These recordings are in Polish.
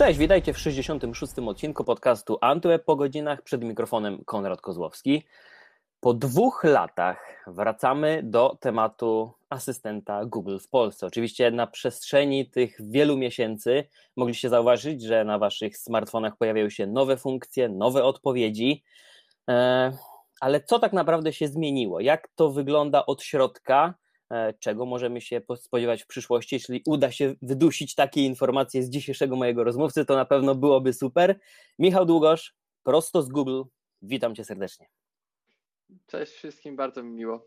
Cześć, witajcie w 66. odcinku podcastu Antyweb po godzinach. Przed mikrofonem Konrad Kozłowski. Po dwóch latach wracamy do tematu asystenta Google w Polsce. Oczywiście na przestrzeni tych wielu miesięcy mogliście zauważyć, że na waszych smartfonach pojawiają się nowe funkcje, nowe odpowiedzi. E, ale co tak naprawdę się zmieniło? Jak to wygląda od środka? E, czego możemy się spodziewać w przyszłości. Jeśli uda się wydusić takie informacje z dzisiejszego mojego rozmówcy, to na pewno byłoby super. Michał Długosz, prosto z Google. Witam cię serdecznie. Cześć wszystkim, bardzo mi miło.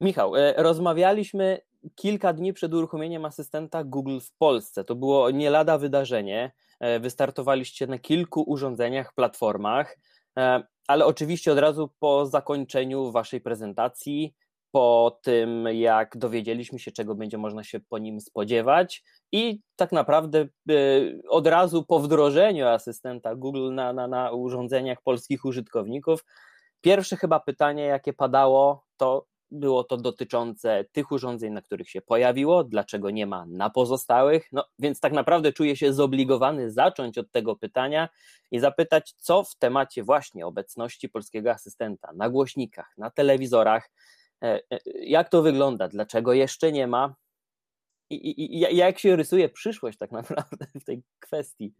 Michał, e, rozmawialiśmy kilka dni przed uruchomieniem asystenta Google w Polsce. To było nie lada wydarzenie. E, wystartowaliście na kilku urządzeniach, platformach, ale oczywiście od razu po zakończeniu waszej prezentacji po tym, jak dowiedzieliśmy się, czego będzie można się po nim spodziewać, i tak naprawdę y, od razu po wdrożeniu asystenta Google na, na, na urządzeniach polskich użytkowników, pierwsze chyba pytanie, jakie padało, to było to dotyczące tych urządzeń, na których się pojawiło, dlaczego nie ma na pozostałych. No więc tak naprawdę czuję się zobligowany zacząć od tego pytania i zapytać, co w temacie właśnie obecności polskiego asystenta na głośnikach, na telewizorach jak to wygląda, dlaczego jeszcze nie ma i, i, jak się rysuje przyszłość tak naprawdę w tej kwestii.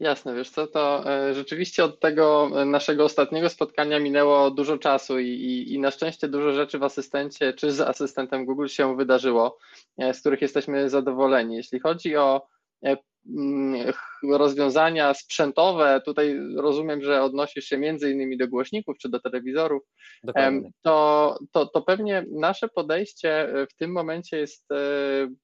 Jasne, wiesz co, to e, rzeczywiście od tego naszego ostatniego spotkania minęło dużo czasu i, i, i, na szczęście dużo rzeczy w asystencie czy z asystentem Google się wydarzyło, z których jesteśmy zadowoleni. Jeśli chodzi o rozwiązania sprzętowe, tutaj rozumiem, że odnosisz się między innymi do głośników czy do telewizorów, to, to, to pewnie nasze podejście w tym momencie jest e,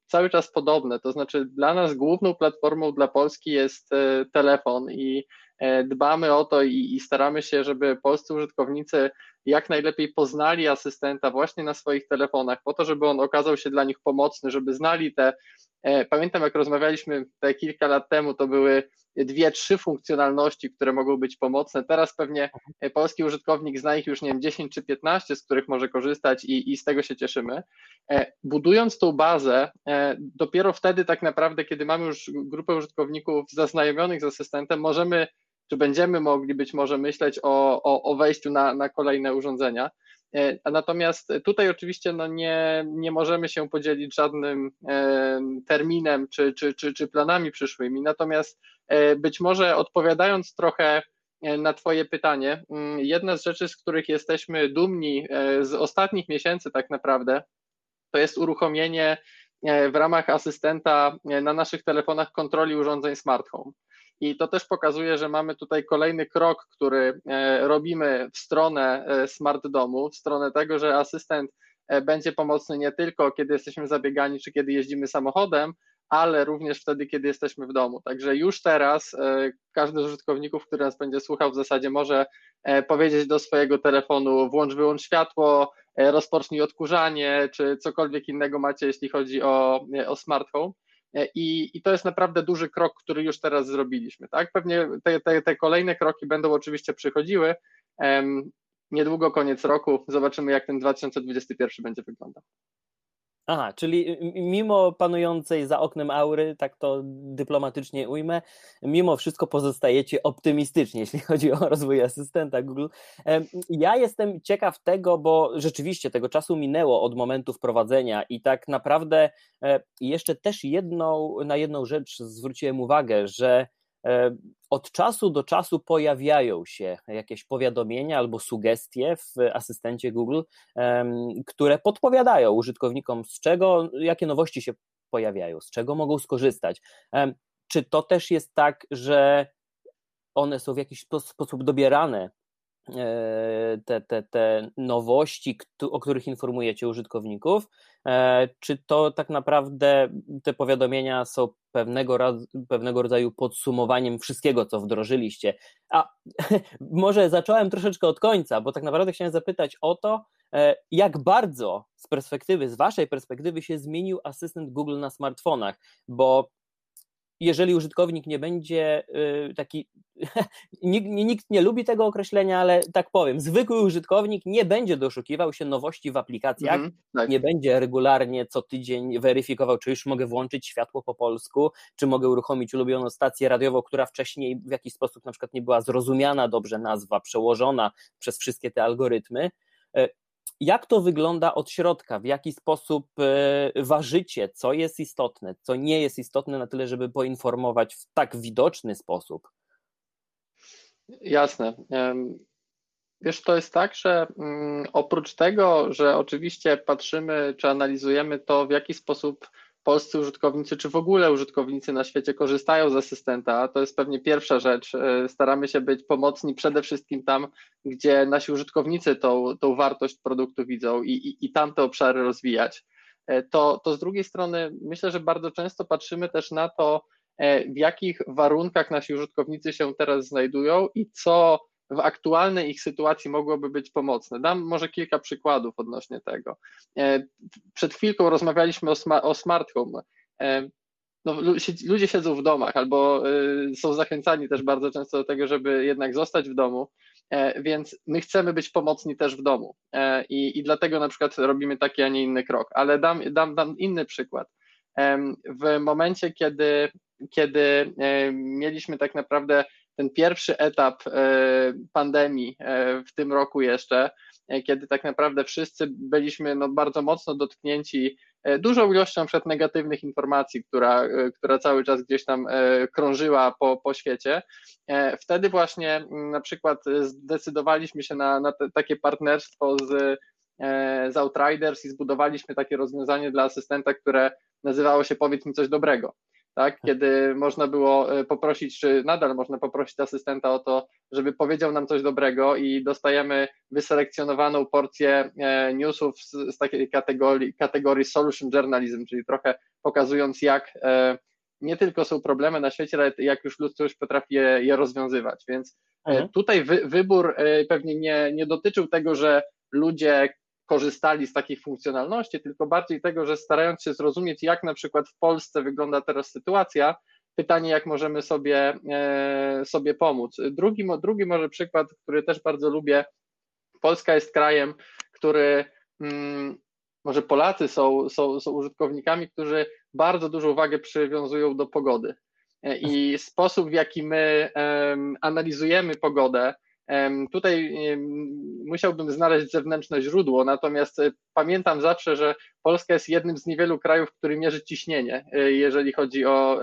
cały czas podobne. To znaczy, dla nas główną platformą dla Polski jest e, telefon i e, dbamy o to i, i staramy się, żeby polscy użytkownicy jak najlepiej poznali asystenta właśnie na swoich telefonach, po to, żeby on okazał się dla nich pomocny, żeby znali te E, pamiętam, jak rozmawialiśmy te kilka lat temu, to były dwie, trzy funkcjonalności, które mogą być pomocne. Teraz pewnie polski użytkownik zna ich już, nie wiem, 10 czy 15, z których może korzystać i, i z tego się cieszymy. E, budując tą bazę, e, dopiero wtedy tak naprawdę, kiedy mamy już grupę użytkowników zaznajomionych z asystentem, możemy, czy będziemy mogli być może myśleć o, o, o wejściu na, na kolejne urządzenia. E, natomiast tutaj oczywiście no nie, nie możemy się podzielić żadnym e, terminem czy, czy, czy, czy planami przyszłymi. Natomiast e, być może odpowiadając trochę na Twoje pytanie, mm, jedna z rzeczy, z których jesteśmy dumni z ostatnich miesięcy, tak naprawdę, to jest uruchomienie w ramach asystenta na naszych telefonach kontroli urządzeń smart home. I to też pokazuje, że mamy tutaj kolejny krok, który e, robimy w stronę e, smart domu, w stronę tego, że asystent e, będzie pomocny nie tylko kiedy jesteśmy zabiegani, czy kiedy jeździmy samochodem, ale również wtedy, kiedy jesteśmy w domu. Także już teraz każdy z użytkowników, który nas będzie słuchał, w zasadzie może powiedzieć do swojego telefonu: włącz, wyłącz światło, rozpocznij odkurzanie, czy cokolwiek innego macie, jeśli chodzi o, o smart home. E, I, I to jest naprawdę duży krok, który już teraz zrobiliśmy. Tak? Pewnie te, te, te kolejne kroki będą oczywiście przychodziły. Niedługo koniec roku, zobaczymy, jak ten 2021 będzie wyglądał. Aha, czyli mimo panującej za oknem aury, tak to dyplomatycznie ujmę, mimo wszystko pozostajecie optymistyczni, jeśli chodzi o rozwój asystenta Google. Ja jestem ciekaw tego, bo rzeczywiście tego czasu minęło od momentu wprowadzenia i tak naprawdę e, jeszcze też jedną, na jedną rzecz zwróciłem uwagę, że od czasu do czasu pojawiają się jakieś powiadomienia albo sugestie w asystencie Google, które podpowiadają użytkownikom, z czego, jakie nowości się pojawiają, z czego mogą skorzystać. Czy to też jest tak, że one są w jakiś sposób dobierane E, te, te, te nowości, o których informujecie użytkowników, e, czy to tak naprawdę te powiadomienia są pewnego, pewnego rodzaju podsumowaniem wszystkiego, co wdrożyliście? A może zacząłem troszeczkę od końca, bo tak naprawdę chciałem zapytać o to, e, jak bardzo z perspektywy, z waszej perspektywy się zmienił asystent Google na smartfonach, bo jeżeli użytkownik nie będzie y, taki, nikt, nikt, nie lubi tego określenia, ale tak powiem, zwykły użytkownik nie będzie doszukiwał się nowości w aplikacjach, mm, tak. nie będzie regularnie co tydzień weryfikował, czy już mogę włączyć światło po polsku, czy mogę uruchomić ulubioną stację radiową, która wcześniej w jakiś sposób na przykład nie była zrozumiana dobrze nazwa, przełożona przez wszystkie te algorytmy. Jak to wygląda od środka? W jaki sposób e, ważycie, co jest istotne, co nie jest istotne na tyle, żeby poinformować w tak widoczny sposób? Jasne. Wiesz, to jest tak, że mm, oprócz tego, że oczywiście patrzymy czy analizujemy to, w jaki sposób polscy użytkownicy, czy w ogóle użytkownicy na świecie korzystają z asystenta, to jest pewnie pierwsza rzecz. E, staramy się być pomocni przede wszystkim tam, gdzie nasi użytkownicy tą, tą wartość produktu widzą i, i, i tam te obszary rozwijać. E, to, to z drugiej strony myślę, że bardzo często patrzymy też na to, e, w jakich warunkach nasi użytkownicy się teraz znajdują i co w aktualnej ich sytuacji mogłoby być pomocne. Dam może kilka przykładów odnośnie tego. E, przed chwilką rozmawialiśmy o, sma o smart home. E, no, ludzie siedzą w domach albo e, są zachęcani też bardzo często do tego, żeby jednak zostać w domu, więc my chcemy być pomocni też w domu i, i dlatego na przykład robimy taki, a nie inny krok. Ale dam, dam, dam inny przykład. W momencie, kiedy, kiedy mieliśmy tak naprawdę ten pierwszy etap e, pandemii e, w tym roku jeszcze, e, kiedy tak naprawdę wszyscy byliśmy no, bardzo mocno dotknięci dużą ilością przed negatywnych informacji, która, która cały czas gdzieś tam krążyła po, po świecie. Wtedy właśnie na przykład zdecydowaliśmy się na, na te, takie partnerstwo z, z Outriders i zbudowaliśmy takie rozwiązanie dla asystenta, które nazywało się Powiedz mi coś dobrego tak? kiedy można było e, poprosić, czy nadal można poprosić asystenta o to, żeby powiedział nam coś dobrego i dostajemy wyselekcjonowaną porcję e, newsów z, z takiej kategorii, kategorii solution journalism, czyli trochę pokazując, jak e, nie tylko są problemy na świecie, ale jak już ludzkość potrafi je, je rozwiązywać. Więc mhm. tutaj wy, wybór pewnie nie, nie dotyczył tego, że ludzie korzystali z takich funkcjonalności, tylko bardziej tego, że starając się zrozumieć, jak na przykład w Polsce wygląda teraz sytuacja, pytanie, jak możemy sobie, e, sobie pomóc. Drugi, drugi może przykład, który też bardzo lubię. Polska jest krajem, który mm, może Polacy są, są, są użytkownikami, którzy bardzo dużą uwagę przywiązują do pogody. E, I sposób, w jaki my analizujemy pogodę, Tutaj musiałbym znaleźć zewnętrzne źródło, natomiast e, pamiętam zawsze, że Polska jest jednym z niewielu krajów, który mierzy ciśnienie, e, jeżeli chodzi o,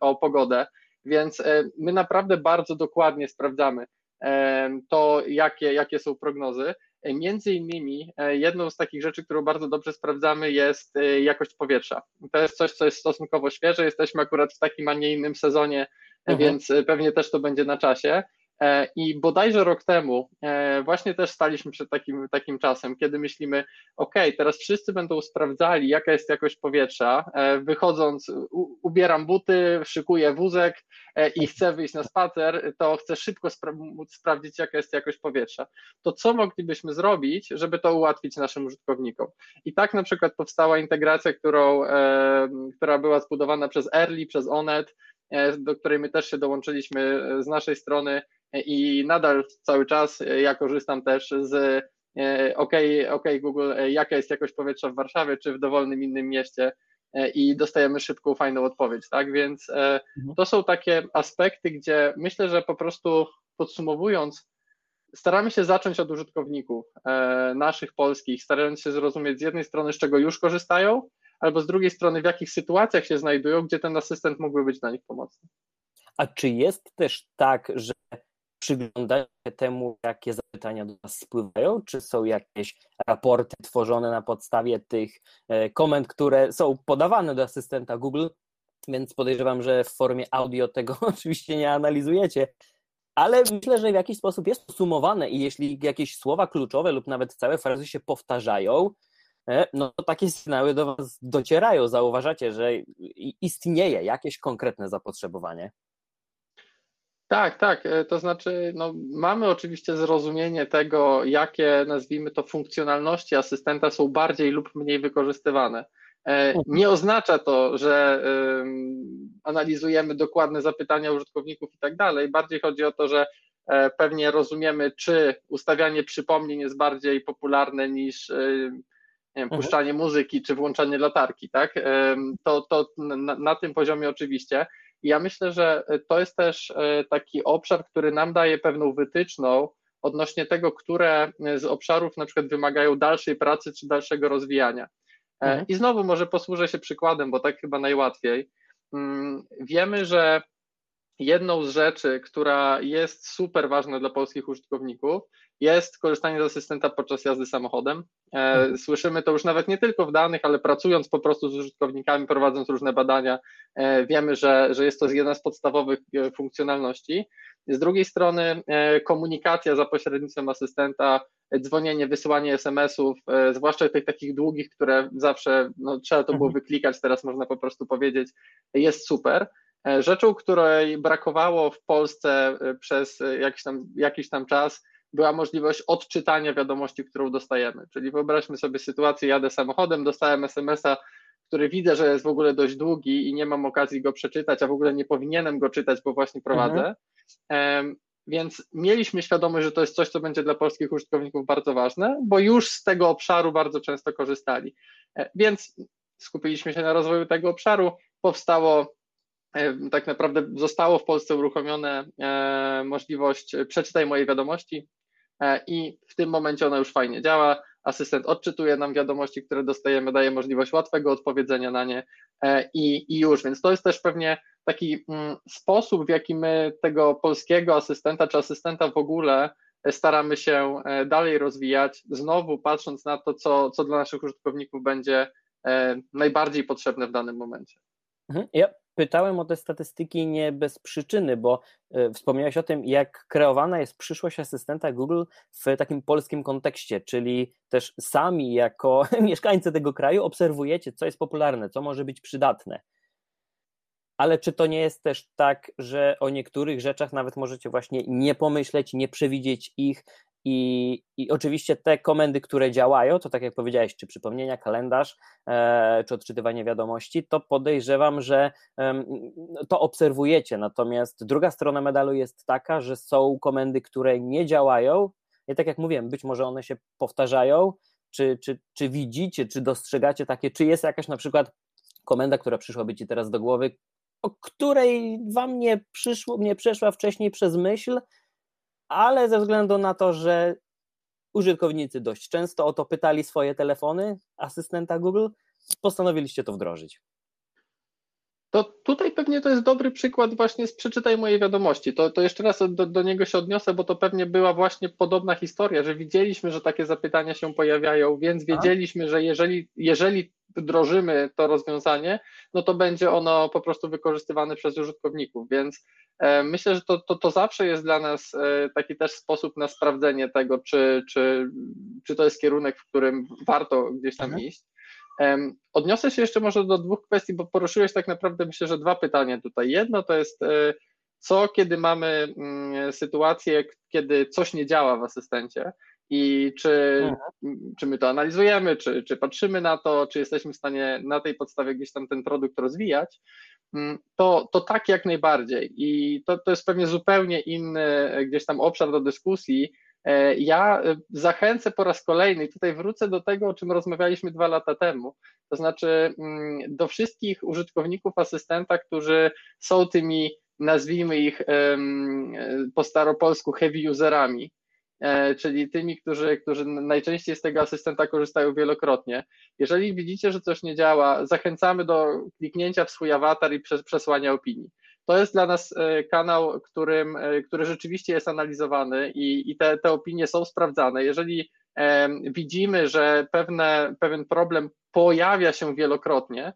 o pogodę, więc e, my naprawdę bardzo dokładnie sprawdzamy to, jakie, jakie są prognozy. Między innymi jedną z takich rzeczy, którą bardzo dobrze sprawdzamy, jest jakość powietrza. To jest coś, co jest stosunkowo świeże. Jesteśmy akurat w takim, a nie innym sezonie, mhm. więc pewnie też to będzie na czasie. E, I bodajże rok temu e, właśnie też staliśmy przed takim, takim czasem, kiedy myślimy, OK, teraz wszyscy będą sprawdzali, jaka jest jakość powietrza. E, wychodząc, ubieram buty, szykuję wózek i chcę wyjść na spacer, to chcę szybko spra móc sprawdzić, jaka jest jakość powietrza. To co moglibyśmy zrobić, żeby to ułatwić naszym użytkownikom? I tak na przykład powstała integracja, którą, która była zbudowana przez Early, przez Onet, do której my też się dołączyliśmy z naszej strony i nadal cały czas ja korzystam też z e, OK, OK Google, e, jaka jest jakość powietrza w Warszawie czy w dowolnym innym mieście e, i dostajemy szybką, fajną odpowiedź, tak? Więc mhm. to są takie aspekty, gdzie myślę, że po prostu podsumowując, staramy się zacząć od użytkowników naszych polskich, starając się zrozumieć z jednej strony, z czego już korzystają, albo z drugiej strony, w jakich sytuacjach się znajdują, gdzie ten asystent mógłby być dla nich pomocny. A czy jest też tak, że przyglądacie temu, jakie zapytania do nas spływają? Czy są jakieś raporty tworzone na podstawie tych e, komend, które są podawane do asystenta Google? Więc podejrzewam, że w formie audio tego oczywiście nie analizujecie, ale myślę, że w jakiś sposób jest sumowane i jeśli jakieś słowa kluczowe lub nawet całe frazy się powtarzają, e, no to takie sygnały do Was docierają. Zauważacie, że istnieje jakieś konkretne zapotrzebowanie. Tak, tak. E, to znaczy, no, mamy oczywiście zrozumienie tego, jakie nazwijmy to funkcjonalności asystenta są bardziej lub mniej wykorzystywane. Nie oznacza to, że analizujemy dokładne zapytania użytkowników i tak dalej. Bardziej chodzi o to, że pewnie rozumiemy, czy ustawianie przypomnień jest bardziej popularne niż nie wiem, mhm. puszczanie muzyki czy włączanie latarki, tak? To, to na, na tym poziomie oczywiście. Ja myślę, że to jest też e, taki obszar, który nam daje pewną wytyczną odnośnie tego, które z obszarów na przykład wymagają dalszej pracy czy dalszego rozwijania. E, mhm. I znowu może posłużę się przykładem, bo tak chyba najłatwiej. Mm, wiemy, że jedną z rzeczy, która jest super ważna dla polskich użytkowników, jest korzystanie z asystenta podczas jazdy samochodem. E, mhm. Słyszymy to już nawet nie tylko w danych, ale pracując po prostu z użytkownikami, prowadząc różne badania, e, wiemy, że, że jest to jedna z podstawowych e, funkcjonalności. Z drugiej strony komunikacja za pośrednictwem asystenta, dzwonienie, wysyłanie SMS-ów, zwłaszcza tych takich długich, które zawsze no, trzeba to było mhm. wyklikać, teraz można po prostu powiedzieć, jest super. Rzeczą, której brakowało w Polsce przez jakiś tam, jakiś tam czas, była możliwość odczytania wiadomości, którą dostajemy. Czyli wyobraźmy sobie sytuację, jadę samochodem, dostałem SMS-a, który widzę, że jest w ogóle dość długi i nie mam okazji go przeczytać, a w ogóle nie powinienem go czytać, bo właśnie prowadzę. Mhm. Więc mieliśmy świadomość, że to jest coś, co będzie dla polskich użytkowników bardzo ważne, bo już z tego obszaru bardzo często korzystali. E, więc skupiliśmy się na rozwoju tego obszaru. Powstało e, tak naprawdę zostało w Polsce uruchomione e, możliwość przeczytaj moje wiadomości, E, i w tym momencie ona już fajnie działa. Asystent odczytuje nam wiadomości, które dostajemy, daje możliwość łatwego odpowiedzenia na nie e, i, i już. Więc to jest też pewnie taki mm, sposób, w jaki my tego polskiego asystenta czy asystenta w ogóle staramy się e, dalej rozwijać, znowu patrząc na to, co, co dla naszych użytkowników będzie najbardziej potrzebne w danym momencie. Mhm. Ja pytałem o te statystyki nie bez przyczyny, bo e, wspomniałeś o tym, jak kreowana jest przyszłość asystenta Google w takim polskim kontekście, czyli też sami jako mieszkańcy tego kraju obserwujecie, co jest popularne, co może być przydatne. Ale czy to nie jest też tak, że o niektórych rzeczach nawet możecie właśnie nie pomyśleć, nie przewidzieć ich i, I oczywiście te komendy, które działają, to tak jak powiedziałeś, czy przypomnienia, kalendarz, e, czy odczytywanie wiadomości, to podejrzewam, że e, to obserwujecie. Natomiast druga strona medalu jest taka, że są komendy, które nie działają. I tak jak mówiłem, być może one się powtarzają. Czy, czy, czy widzicie, czy dostrzegacie takie, czy jest jakaś na przykład komenda, która przyszłaby ci teraz do głowy, o której wam nie przyszło, nie przeszła wcześniej przez myśl, ale ze względu na to, że użytkownicy dość często o to pytali swoje telefony asystenta Google, postanowiliście to wdrożyć. To tutaj pewnie to jest dobry przykład właśnie z przeczytaj mojej wiadomości. To, to jeszcze raz do, do niego się odniosę, bo to pewnie była właśnie podobna historia, że widzieliśmy, że takie zapytania się pojawiają, więc wiedzieliśmy, że jeżeli, jeżeli wdrożymy to rozwiązanie, no to będzie ono po prostu wykorzystywane przez użytkowników, więc e, myślę, że to, to, to zawsze jest dla nas e, taki też sposób na sprawdzenie tego, czy, czy, czy to jest kierunek, w którym warto gdzieś tam mhm. iść. Odniosę się jeszcze może do dwóch kwestii, bo poruszyłeś tak naprawdę myślę, że dwa pytania tutaj. Jedno to jest e, co, kiedy mamy mm, sytuację, kiedy coś nie działa w asystencie i czy, mhm. czy my to analizujemy, czy, czy patrzymy na to, czy jesteśmy w stanie na tej podstawie gdzieś tam ten produkt rozwijać, mm, to, to tak jak najbardziej. I to, to jest pewnie zupełnie inny e, gdzieś tam obszar do dyskusji. E, ja e, zachęcę po raz kolejny, i tutaj wrócę do tego, o czym rozmawialiśmy dwa lata temu, to znaczy mm, do wszystkich użytkowników asystenta, którzy są tymi, nazwijmy ich po staropolsku heavy userami, czyli tymi, którzy, którzy najczęściej z tego asystenta korzystają wielokrotnie. Jeżeli widzicie, że coś nie działa, zachęcamy do kliknięcia w swój awatar i przesłania opinii. To jest dla nas e, kanał, którym, e, który rzeczywiście jest analizowany i, i te, te opinie są sprawdzane. Jeżeli widzimy, że pewne, pewien problem pojawia się wielokrotnie,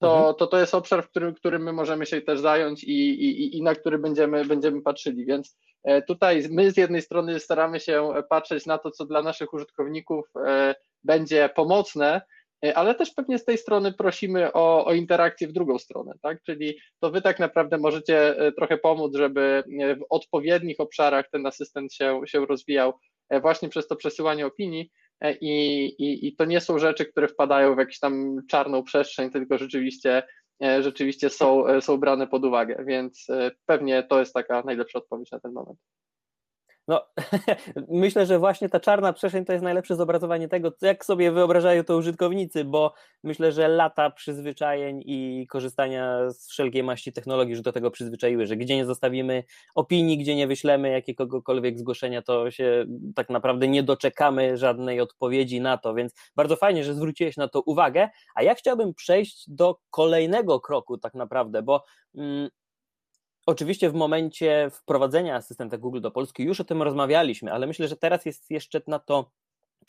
to, mhm. to to jest obszar, w którym, którym my możemy się też zająć i, i, i na który będziemy, będziemy patrzyli. Więc E, tutaj my z jednej strony staramy się patrzeć na to, co dla naszych użytkowników e, będzie pomocne, e, ale też pewnie z tej strony prosimy o, o interakcję w drugą stronę, tak? Czyli to wy tak naprawdę możecie trochę pomóc, żeby w odpowiednich obszarach ten asystent się, się rozwijał właśnie przez to przesyłanie opinii, i, i, i to nie są rzeczy, które wpadają w jakąś tam czarną przestrzeń, tylko rzeczywiście rzeczywiście są, są brane pod uwagę, więc pewnie to jest taka najlepsza odpowiedź na ten moment. No, myślę, że właśnie ta czarna przestrzeń to jest najlepsze zobrazowanie tego, jak sobie wyobrażają to użytkownicy, bo myślę, że lata przyzwyczajeń i korzystania z wszelkiej maści technologii już do tego przyzwyczaiły, że gdzie nie zostawimy opinii, gdzie nie wyślemy jakiegokolwiek zgłoszenia, to się tak naprawdę nie doczekamy żadnej odpowiedzi na to, więc bardzo fajnie, że zwróciłeś na to uwagę, a ja chciałbym przejść do kolejnego kroku tak naprawdę, bo mm, Oczywiście w momencie wprowadzenia asystenta Google do Polski już o tym rozmawialiśmy, ale myślę, że teraz jest jeszcze na to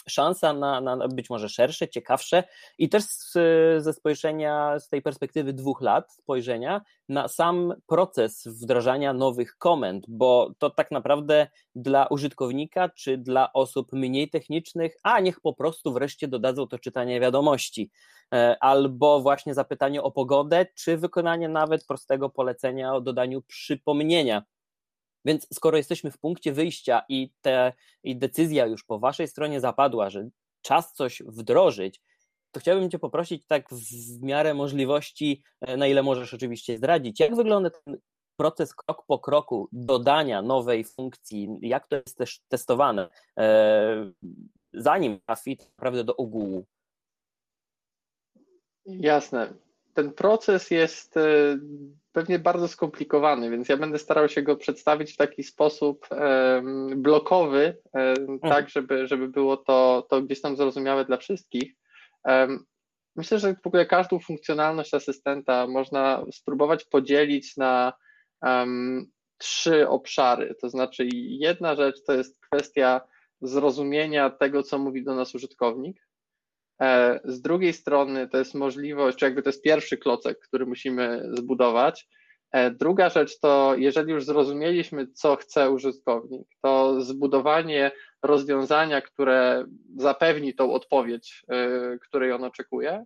szansa na, na być może szersze, ciekawsze. I też z, ze spojrzenia, z tej perspektywy dwóch lat spojrzenia na sam proces wdrażania nowych komend, bo to tak naprawdę dla użytkownika czy dla osób mniej technicznych, a niech po prostu wreszcie dodadzą to czytanie wiadomości, e, albo właśnie zapytanie o pogodę, czy wykonanie nawet prostego polecenia o dodaniu przypomnienia więc skoro jesteśmy w punkcie wyjścia i, te, i decyzja już po waszej stronie zapadła, że czas coś wdrożyć, to chciałbym Cię poprosić tak w miarę możliwości, e, na ile możesz oczywiście zdradzić, jak wygląda ten proces krok po kroku dodania nowej funkcji, jak to jest też testowane, e, zanim trafi naprawdę do ogółu. Jasne. Ten proces jest e, pewnie bardzo skomplikowany, więc ja będę starał się go przedstawić w taki sposób blokowy, mhm. tak, żeby, żeby było to, to gdzieś tam zrozumiałe dla wszystkich. Myślę, że w ogóle każdą funkcjonalność asystenta można spróbować podzielić na um, trzy obszary. To znaczy, jedna rzecz to jest kwestia zrozumienia tego, co mówi do nas użytkownik. E, z drugiej strony to jest możliwość, jakby to jest pierwszy klocek, który musimy zbudować. E, druga rzecz to, jeżeli już zrozumieliśmy, co chce użytkownik, to zbudowanie rozwiązania, które zapewni tą odpowiedź, e, której on oczekuje.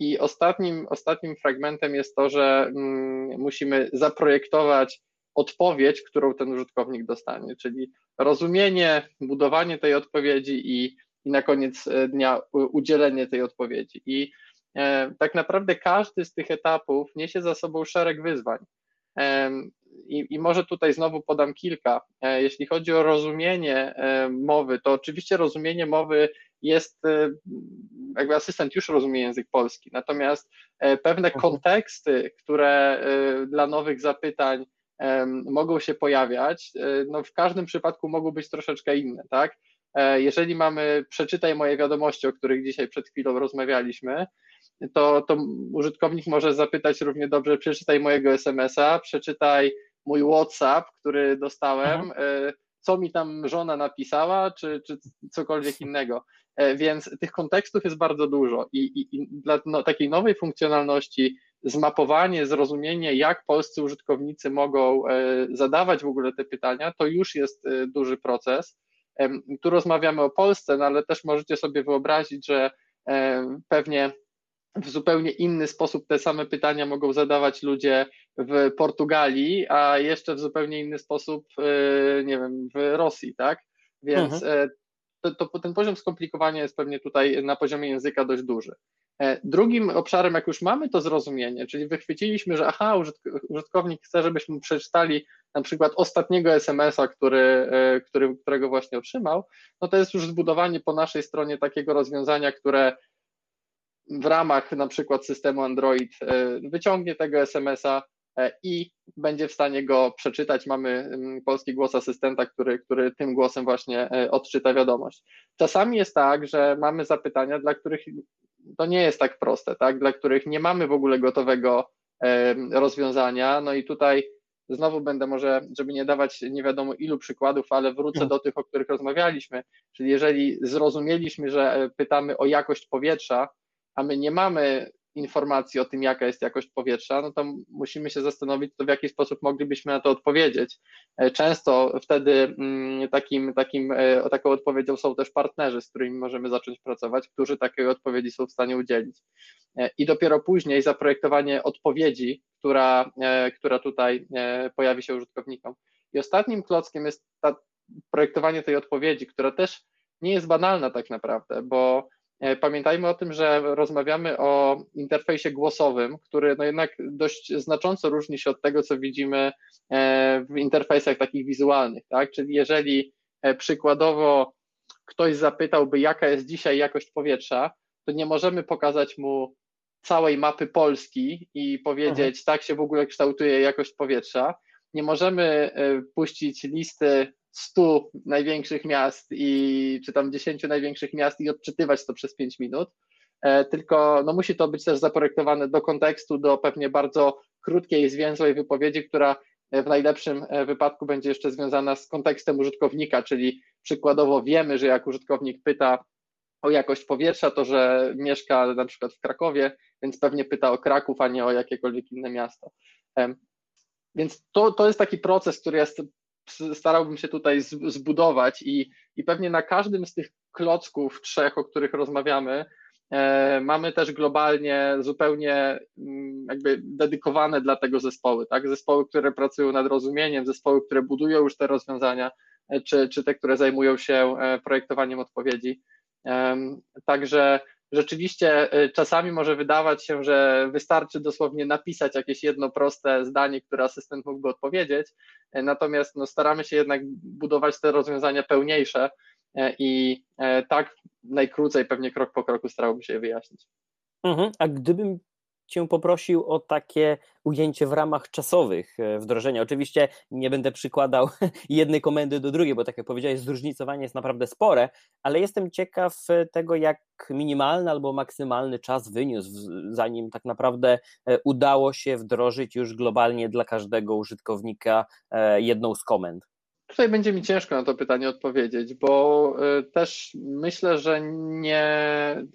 I ostatnim, ostatnim fragmentem jest to, że mm, musimy zaprojektować odpowiedź, którą ten użytkownik dostanie, czyli rozumienie, budowanie tej odpowiedzi i i na koniec e, dnia udzielenie tej odpowiedzi. I e, tak naprawdę każdy z tych etapów niesie za sobą szereg wyzwań. I, I, może tutaj znowu podam kilka. E, jeśli chodzi o rozumienie mowy, to oczywiście rozumienie mowy jest, jakby asystent już rozumie język polski, natomiast pewne mhm. konteksty, które dla nowych zapytań mogą się pojawiać, no w każdym przypadku mogą być troszeczkę inne, tak? E, jeżeli mamy przeczytaj moje wiadomości, o których dzisiaj przed chwilą rozmawialiśmy, to, to użytkownik może zapytać równie dobrze, przeczytaj mojego SMS-a, przeczytaj mój WhatsApp, który dostałem, Aha. E, co mi tam żona napisała, czy, czy cokolwiek innego. E, więc tych kontekstów jest bardzo dużo i, i, i dla no, takiej nowej funkcjonalności zmapowanie, zrozumienie, jak polscy użytkownicy mogą zadawać w ogóle te pytania, to już jest duży proces. Tu rozmawiamy o Polsce, no ale też możecie sobie wyobrazić, że pewnie w zupełnie inny sposób te same pytania mogą zadawać ludzie w Portugalii, a jeszcze w zupełnie inny sposób, e, nie wiem, w Rosji, tak? Więc mhm. E, to, to, ten poziom skomplikowania jest pewnie tutaj na poziomie języka dość duży. E, drugim obszarem, jak już mamy to zrozumienie, czyli wychwyciliśmy, że aha, użytkownik chce, żebyśmy przeczytali na przykład ostatniego SMS-a, który, e, który, którego właśnie otrzymał, no to jest już zbudowanie po naszej stronie takiego rozwiązania, które w ramach na przykład systemu Android e, wyciągnie tego SMS-a i będzie w stanie go przeczytać. Mamy mm, polski głos asystenta, który, który tym głosem właśnie odczyta wiadomość. Czasami jest tak, że mamy zapytania, dla których to nie jest tak proste, tak? Dla których nie mamy w ogóle gotowego rozwiązania. No i tutaj znowu będę może, żeby nie dawać nie wiadomo ilu przykładów, ale wrócę do tych, o których rozmawialiśmy. Czyli jeżeli zrozumieliśmy, że e, pytamy o jakość powietrza, a my nie mamy informacji o tym, jaka jest jakość powietrza, no to musimy się zastanowić, to w jaki sposób moglibyśmy na to odpowiedzieć. E, często wtedy mm, takim, takim, e, taką odpowiedzią są też partnerzy, z którymi możemy zacząć pracować, którzy takiej odpowiedzi są w stanie udzielić. E, I dopiero później zaprojektowanie odpowiedzi, która, która tutaj pojawi się użytkownikom. I ostatnim klockiem jest projektowanie tej odpowiedzi, która też nie jest banalna tak naprawdę, bo pamiętajmy o tym, że rozmawiamy o interfejsie głosowym, który no jednak dość znacząco różni się od tego, co widzimy w interfejsach takich wizualnych, tak? Czyli jeżeli przykładowo ktoś zapytałby, jaka jest dzisiaj jakość powietrza, to nie możemy pokazać mu całej mapy Polski i powiedzieć, mhm. tak się w ogóle kształtuje jakość powietrza. Nie możemy e, puścić listy 100 największych miast i czy tam 10 największych miast i odczytywać to przez 5 minut, e, tylko no, musi to być też zaprojektowane do kontekstu, do pewnie bardzo krótkiej, zwięzłej wypowiedzi, która w najlepszym e, wypadku będzie jeszcze związana z kontekstem użytkownika, czyli przykładowo wiemy, że jak użytkownik pyta o jakość powietrza, to że mieszka na przykład w Krakowie, więc pewnie pyta o Kraków, a nie o jakiekolwiek inne miasto. Więc to, to jest taki proces, który ja starałbym się tutaj zbudować i, i pewnie na każdym z tych klocków trzech, o których rozmawiamy, e, mamy też globalnie zupełnie mm, jakby dedykowane dla tego zespoły, tak? Zespoły, które pracują nad rozumieniem, zespoły, które budują już te rozwiązania, e, czy, czy te, które zajmują się e, projektowaniem odpowiedzi. Także rzeczywiście y, czasami może wydawać się, że wystarczy dosłownie napisać jakieś jedno proste zdanie, które asystent mógłby odpowiedzieć, e, natomiast no, staramy się jednak budować te rozwiązania pełniejsze e, i tak najkrócej pewnie krok po kroku starałbym się je wyjaśnić. Mhm. A gdybym Cię poprosił o takie ujęcie w ramach czasowych e, wdrożenia. Oczywiście nie będę przykładał jednej komendy do drugiej, bo tak jak powiedziałeś, zróżnicowanie jest naprawdę spore, ale jestem ciekaw tego, jak minimalny albo maksymalny czas wyniósł, zanim tak naprawdę e, udało się wdrożyć już globalnie dla każdego użytkownika e, jedną z komend. Tutaj będzie mi ciężko na to pytanie odpowiedzieć, bo y, też myślę, że nie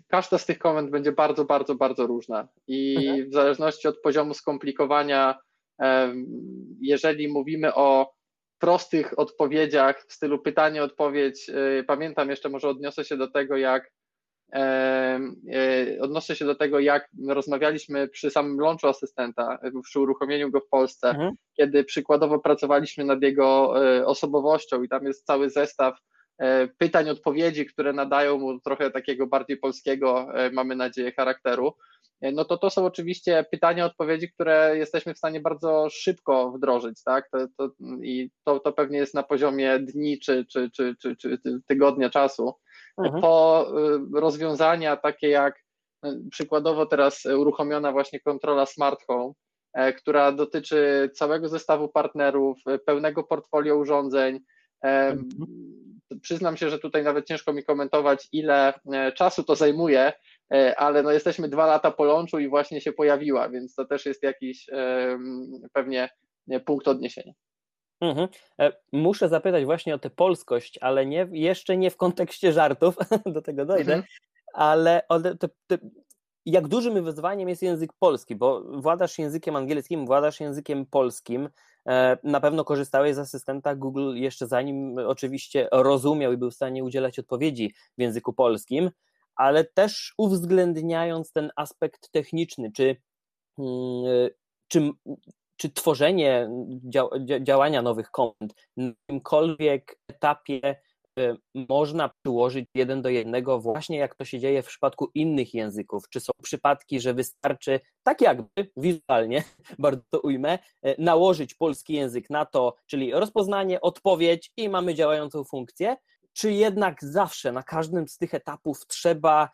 każda z tych komend będzie bardzo, bardzo, bardzo różna i mhm. w zależności od poziomu skomplikowania, jeżeli mówimy o prostych odpowiedziach w stylu pytanie-odpowiedź, y, pamiętam jeszcze, może odniosę się do tego, jak E, odnoszę się do tego, jak rozmawialiśmy przy samym launchu asystenta, przy uruchomieniu go w Polsce, mhm. kiedy przykładowo pracowaliśmy nad jego e, osobowością i tam jest cały zestaw e, pytań, odpowiedzi, które nadają mu trochę takiego bardziej polskiego, mamy nadzieję, charakteru. No to to są oczywiście pytania, odpowiedzi, które jesteśmy w stanie bardzo szybko wdrożyć, tak? To, to, I to, to pewnie jest na poziomie dni czy, czy, czy, czy, czy tygodnia czasu mhm. po y, rozwiązania takie jak y, przykładowo teraz uruchomiona właśnie kontrola Smart Home, e, która dotyczy całego zestawu partnerów, e, pełnego portfolio urządzeń. E, mhm. Przyznam się, że tutaj nawet ciężko mi komentować, ile czasu to zajmuje, ale no jesteśmy dwa lata po łączu i właśnie się pojawiła, więc to też jest jakiś pewnie punkt odniesienia. Mhm. E, muszę zapytać właśnie o tę polskość, ale nie, jeszcze nie w kontekście żartów, do tego dojdę, mhm. ale te, te, jak dużym wyzwaniem jest język polski, bo władasz językiem angielskim, władasz językiem polskim, e, na pewno korzystałeś z asystenta Google jeszcze zanim oczywiście rozumiał i był w stanie udzielać odpowiedzi w języku polskim, ale też uwzględniając ten aspekt techniczny, czy, mm, e, czy czy tworzenie działania nowych komend na jakimkolwiek etapie y, można przyłożyć jeden do jednego, właśnie jak to się dzieje w przypadku innych języków? Czy są przypadki, że wystarczy, tak jakby wizualnie, bardzo to ujmę, y, nałożyć polski język na to, czyli rozpoznanie, odpowiedź i mamy działającą funkcję? Czy jednak zawsze na każdym z tych etapów trzeba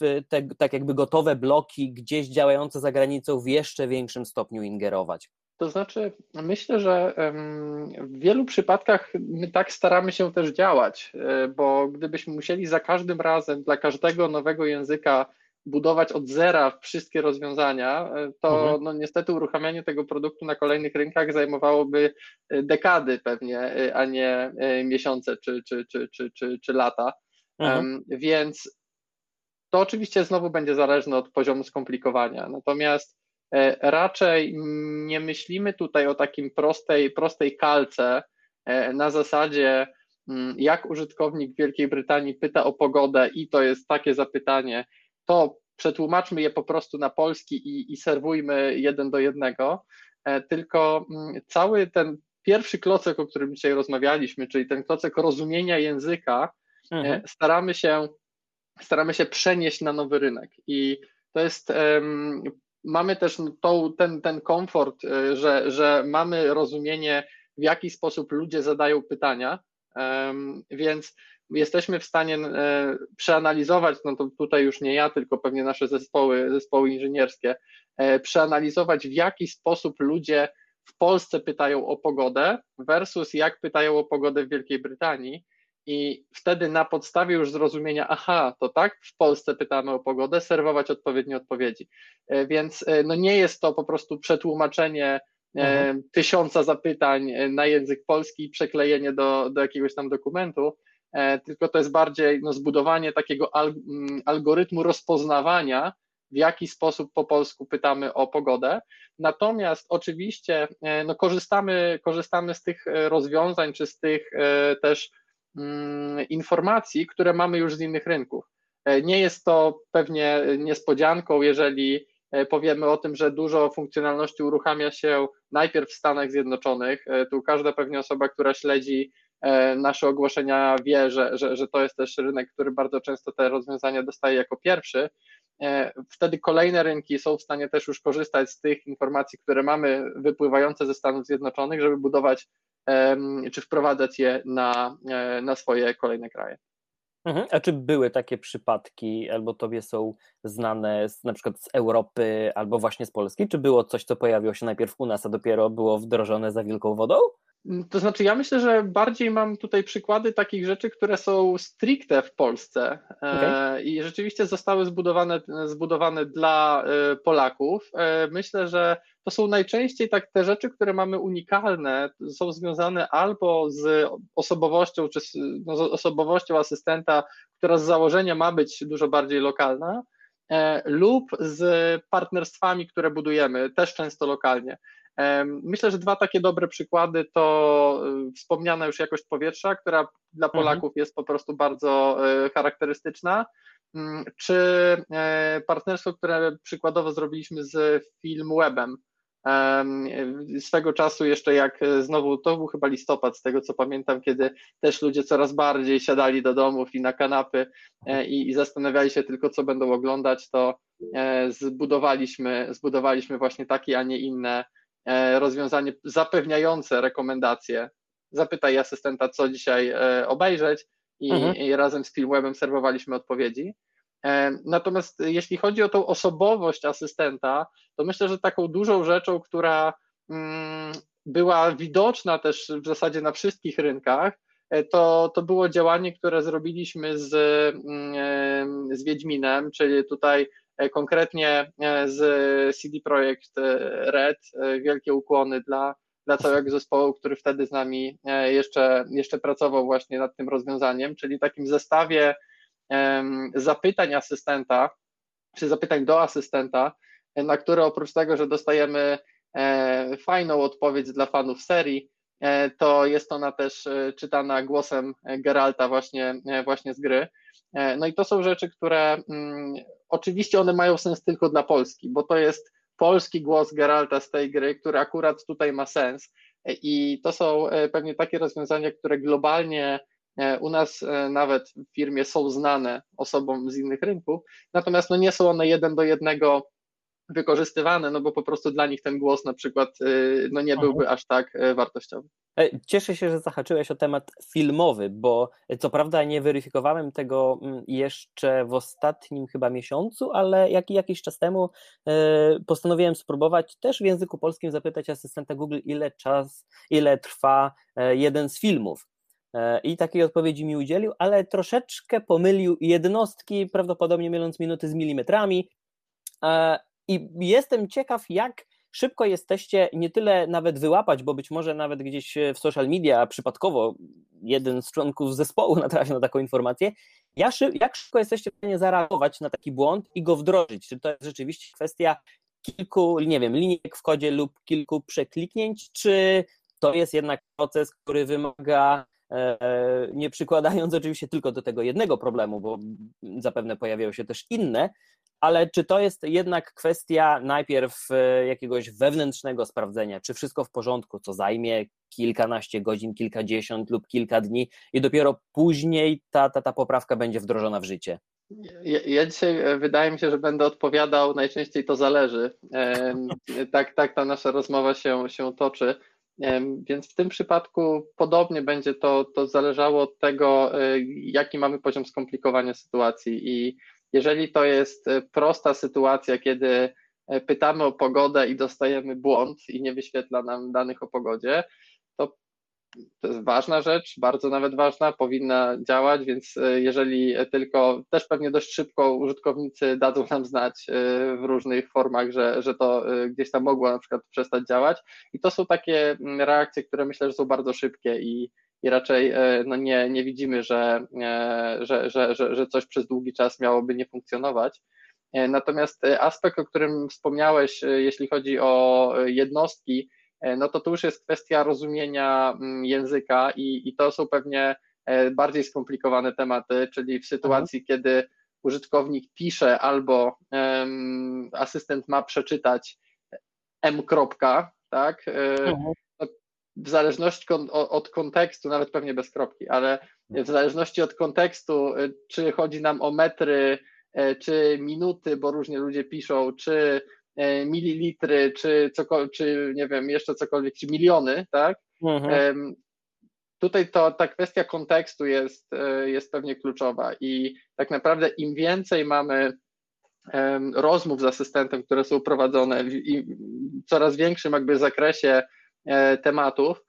w te tak jakby gotowe bloki gdzieś działające za granicą w jeszcze większym stopniu ingerować? To znaczy, myślę, że w wielu przypadkach my tak staramy się też działać, e, bo gdybyśmy musieli za każdym razem dla każdego nowego języka budować od zera wszystkie rozwiązania, e, to mhm. no niestety uruchamianie tego produktu na kolejnych rynkach zajmowałoby e, dekady pewnie, a nie miesiące czy, czy, czy, czy, czy, czy lata. Mhm. Więc to oczywiście znowu będzie zależne od poziomu skomplikowania. Natomiast E, raczej nie myślimy tutaj o takim prostej, prostej kalce e, na zasadzie, mm, jak użytkownik Wielkiej Brytanii pyta o pogodę i to jest takie zapytanie, to przetłumaczmy je po prostu na polski i, i serwujmy jeden do jednego, e, tylko mm, cały ten pierwszy klocek, o którym dzisiaj rozmawialiśmy, czyli ten klocek rozumienia języka, mhm. staramy się staramy się przenieść na nowy rynek. I to jest mamy też tą, ten, ten komfort, że, że mamy rozumienie, w jaki sposób ludzie zadają pytania, więc jesteśmy w stanie e, przeanalizować, no to tutaj już nie ja, tylko pewnie nasze zespoły, zespoły inżynierskie, e, przeanalizować w jaki sposób ludzie w Polsce pytają o pogodę versus jak pytają o pogodę w Wielkiej Brytanii i wtedy na podstawie już zrozumienia, aha, to tak, w Polsce pytamy o pogodę, serwować odpowiednie odpowiedzi. E, więc no nie jest to po prostu przetłumaczenie mhm. tysiąca zapytań na język polski i przeklejenie do, do jakiegoś tam dokumentu, tylko to jest bardziej no, zbudowanie takiego mm, algorytmu rozpoznawania, w jaki sposób po polsku pytamy o pogodę. Natomiast oczywiście e, no, korzystamy, korzystamy z tych e, rozwiązań, czy z tych też mm, informacji, które mamy już z innych rynków. Nie jest to pewnie niespodzianką, jeżeli powiemy o tym, że dużo funkcjonalności uruchamia się najpierw w Stanach Zjednoczonych. Tu każda pewnie osoba, która śledzi E, nasze ogłoszenia wie, że, że, że to jest też rynek, który bardzo często te rozwiązania dostaje jako pierwszy. E, wtedy kolejne rynki są w stanie też już korzystać z tych informacji, które mamy wypływające ze Stanów Zjednoczonych, żeby budować czy wprowadzać je na, e, na swoje kolejne kraje. Mhm. A czy były takie przypadki, albo tobie są znane z, na przykład z Europy, albo właśnie z Polski? Czy było coś, co pojawiło się najpierw u nas, a dopiero było wdrożone za wielką wodą? To znaczy, ja myślę, że bardziej mam tutaj przykłady takich rzeczy, które są stricte w Polsce e, okay. i rzeczywiście zostały zbudowane, zbudowane dla e, Polaków. E, myślę, że to są najczęściej tak te rzeczy, które mamy unikalne, są związane albo z osobowością, czy z, no, z osobowością asystenta, która z założenia ma być dużo bardziej lokalna, lub z partnerstwami, które budujemy, też często lokalnie. Myślę, że dwa takie dobre przykłady to y, wspomniana już jakość powietrza, która dla mhm. Polaków jest po prostu bardzo y, charakterystyczna, mm, czy e, partnerstwo, które przykładowo zrobiliśmy z Filmwebem. Swego czasu jeszcze jak e, znowu, to był chyba listopad z tego co pamiętam, kiedy też ludzie coraz bardziej siadali do domów i na kanapy e, i, i zastanawiali się tylko co będą oglądać, to zbudowaliśmy, zbudowaliśmy właśnie takie, a nie inne rozwiązanie zapewniające rekomendacje. Zapytaj asystenta, co dzisiaj e, obejrzeć i, mhm. i razem z Filmwebem serwowaliśmy odpowiedzi. E, natomiast jeśli chodzi o tą osobowość asystenta, to myślę, że taką dużą rzeczą, która mm, była widoczna też w zasadzie na wszystkich rynkach, to, to było działanie, które zrobiliśmy z, mm, z Wiedźminem, czyli tutaj E, konkretnie e, z CD Projekt e, Red wielkie ukłony dla, dla całego zespołu, który wtedy z nami jeszcze, jeszcze pracował właśnie nad tym rozwiązaniem, czyli takim zestawie zapytań asystenta, czy zapytań do asystenta, na które oprócz tego, że dostajemy fajną odpowiedź dla fanów serii, to jest ona też czytana głosem Geralta właśnie, właśnie z gry. No i to są rzeczy, które mm, Oczywiście one mają sens tylko dla Polski, bo to jest polski głos Geralta z tej gry, który akurat tutaj ma sens. I to są e, pewnie takie rozwiązania, które globalnie e, u nas e, nawet w firmie są znane osobom z innych rynków, natomiast no nie są one jeden do jednego wykorzystywane, no bo po prostu dla nich ten głos na przykład y, no nie byłby aż tak y, wartościowy. E, cieszę się, że zahaczyłeś o temat filmowy, bo co prawda nie weryfikowałem tego mm, jeszcze w ostatnim chyba miesiącu, ale jak, jakiś czas temu e, postanowiłem spróbować też w języku polskim zapytać asystenta Google, ile czas, ile trwa e, jeden z filmów. I takiej odpowiedzi mi udzielił, ale troszeczkę pomylił jednostki, prawdopodobnie myląc minuty z milimetrami. I jestem ciekaw, jak szybko jesteście nie tyle nawet wyłapać, bo być może nawet gdzieś w social media przypadkowo jeden z członków zespołu natrafił na taką informację, jak szybko jesteście w stanie zareagować na taki błąd i go wdrożyć? Czy to jest rzeczywiście kwestia kilku, nie wiem, linijek w kodzie lub kilku przekliknięć, czy to jest jednak proces, który wymaga e, nie przykładając oczywiście tylko do tego jednego problemu, bo zapewne pojawiają się też inne, ale czy to jest jednak kwestia najpierw e, jakiegoś wewnętrznego sprawdzenia, czy wszystko w porządku, co zajmie kilkanaście godzin, kilkadziesiąt lub kilka dni i dopiero później ta, ta, ta poprawka będzie wdrożona w życie? Ja, ja, dzisiaj e, wydaje mi się, że będę odpowiadał, najczęściej to zależy. Tak, tak ta nasza rozmowa się, się toczy. Więc w tym przypadku podobnie będzie to, to zależało od tego, e, jaki mamy poziom skomplikowania sytuacji. I jeżeli to jest e, prosta sytuacja, kiedy pytamy o pogodę i dostajemy błąd i nie wyświetla nam danych o pogodzie, to jest ważna rzecz, bardzo nawet ważna, powinna działać, więc e, jeżeli tylko też pewnie dość szybko użytkownicy dadzą nam znać e, w różnych formach, że, że to e, gdzieś tam mogło na przykład przestać działać. I to są takie mm, reakcje, które myślę, że są bardzo szybkie i, i raczej no nie, nie widzimy, że, że, że, że, że coś przez długi czas miałoby nie funkcjonować. Natomiast aspekt, o którym wspomniałeś, jeśli chodzi o jednostki, E, no to tu już jest kwestia rozumienia mm, języka i, i to są pewnie e, bardziej skomplikowane tematy, czyli w sytuacji, mhm. kiedy użytkownik pisze albo um, asystent ma przeczytać m. Kropka, tak? E, mhm. W zależności od kontekstu, nawet pewnie bez kropki, ale w zależności od kontekstu, czy chodzi nam o metry, czy minuty, bo różnie ludzie piszą, czy E, mililitry, czy, cokolwiek, czy nie wiem, jeszcze cokolwiek, czy miliony, tak? Mhm. Tutaj to, ta kwestia kontekstu jest, e, jest pewnie kluczowa i tak naprawdę im więcej mamy rozmów z asystentem, które są prowadzone w coraz większym jakby zakresie e, tematów,